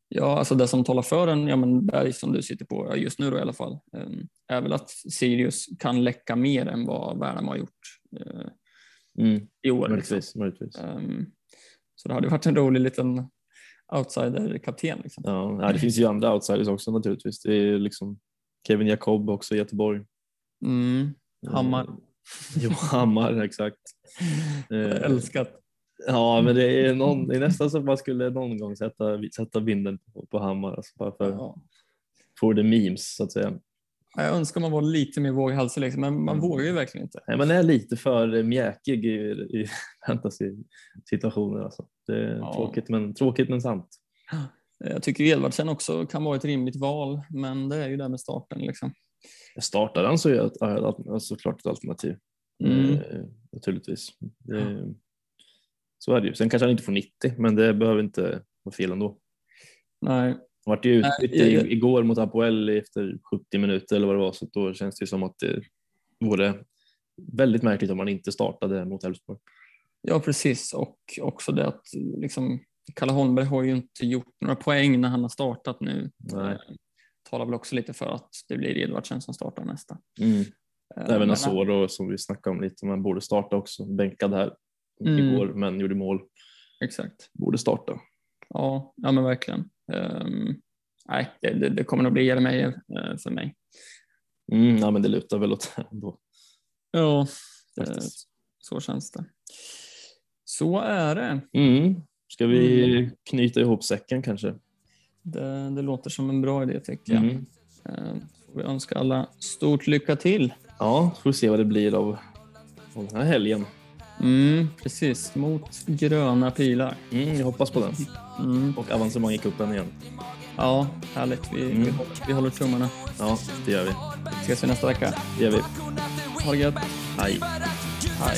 Ja, alltså det som talar för en ja, men Berg som du sitter på just nu då i alla fall ehm, är väl att Sirius kan läcka mer än vad Värnamo har gjort. Eh, Mm, i år. Liksom. möjligtvis, möjligtvis. Ehm, så det hade varit en rolig liten outsider-kapten. Liksom. Ja, ja, det finns ju andra outsiders också naturligtvis. Det är liksom Kevin Jacob också i Göteborg. Mm. Hammar. Jo, Hammar, exakt. Eh, Älskat. Ja, men det är, någon, det är nästan så att man skulle någon gång sätta, sätta vinden på, på Hammar. Alltså bara för Ja. for the memes så att säga. Jag önskar man var lite mer våghalsig, liksom, men man Mm. vågar ju verkligen inte. Nej, man är lite för mjäkig i, i fantasy-situationer. Alltså. Det är Ja. tråkigt, men, tråkigt men sant. Jag tycker Edvardsen också kan vara ett rimligt val, men det är ju det med starten. Liksom. Startar han så är det såklart ett alternativ. Mm. Eh, naturligtvis. Det, så är det ju. Sen kanske han inte får 90, men det behöver inte vara fel ändå. Nej, Han vart ju utbytt jag- igår mot Apoel efter 70 minuter eller vad det var, så då känns det ju som att det vore väldigt märkligt om han inte startade mot Elfsborg. ja precis. Och också det att liksom, Kalle Holmberg har ju inte gjort några poäng när han har startat nu. Nej. Eh, Talar väl också lite för att det blir Edvardsen som startar nästa. Mm. Eh, Även men- Asoro som vi snackade om lite, man borde starta också. Bänkad här Mm. igår men gjorde mål. Exakt. Borde starta. Ja, ja men verkligen. Ehm, nej, det, det, det kommer nog bli Jeremejeff uh, för mig. Mm, ja, men det lutar väl åt det ändå. Ja, faktiskt. så känns det. Så är det. Mm. Ska vi knyta ihop säcken kanske? Det, det låter som en bra idé tycker jag. Mm. Eh, vi önska alla stort lycka till. Ja, får se vad det blir av, av den här helgen. Mm, precis, mot gröna pilar. Mm, jag hoppas på den. Mm. Och avancemang i cupen igen. Ja, härligt. Vi, vi, Mm. håller, vi håller tummarna. Ja, det gör vi. Ses vi nästa vecka. Det gör vi. Ha det gött. Hej. Hej.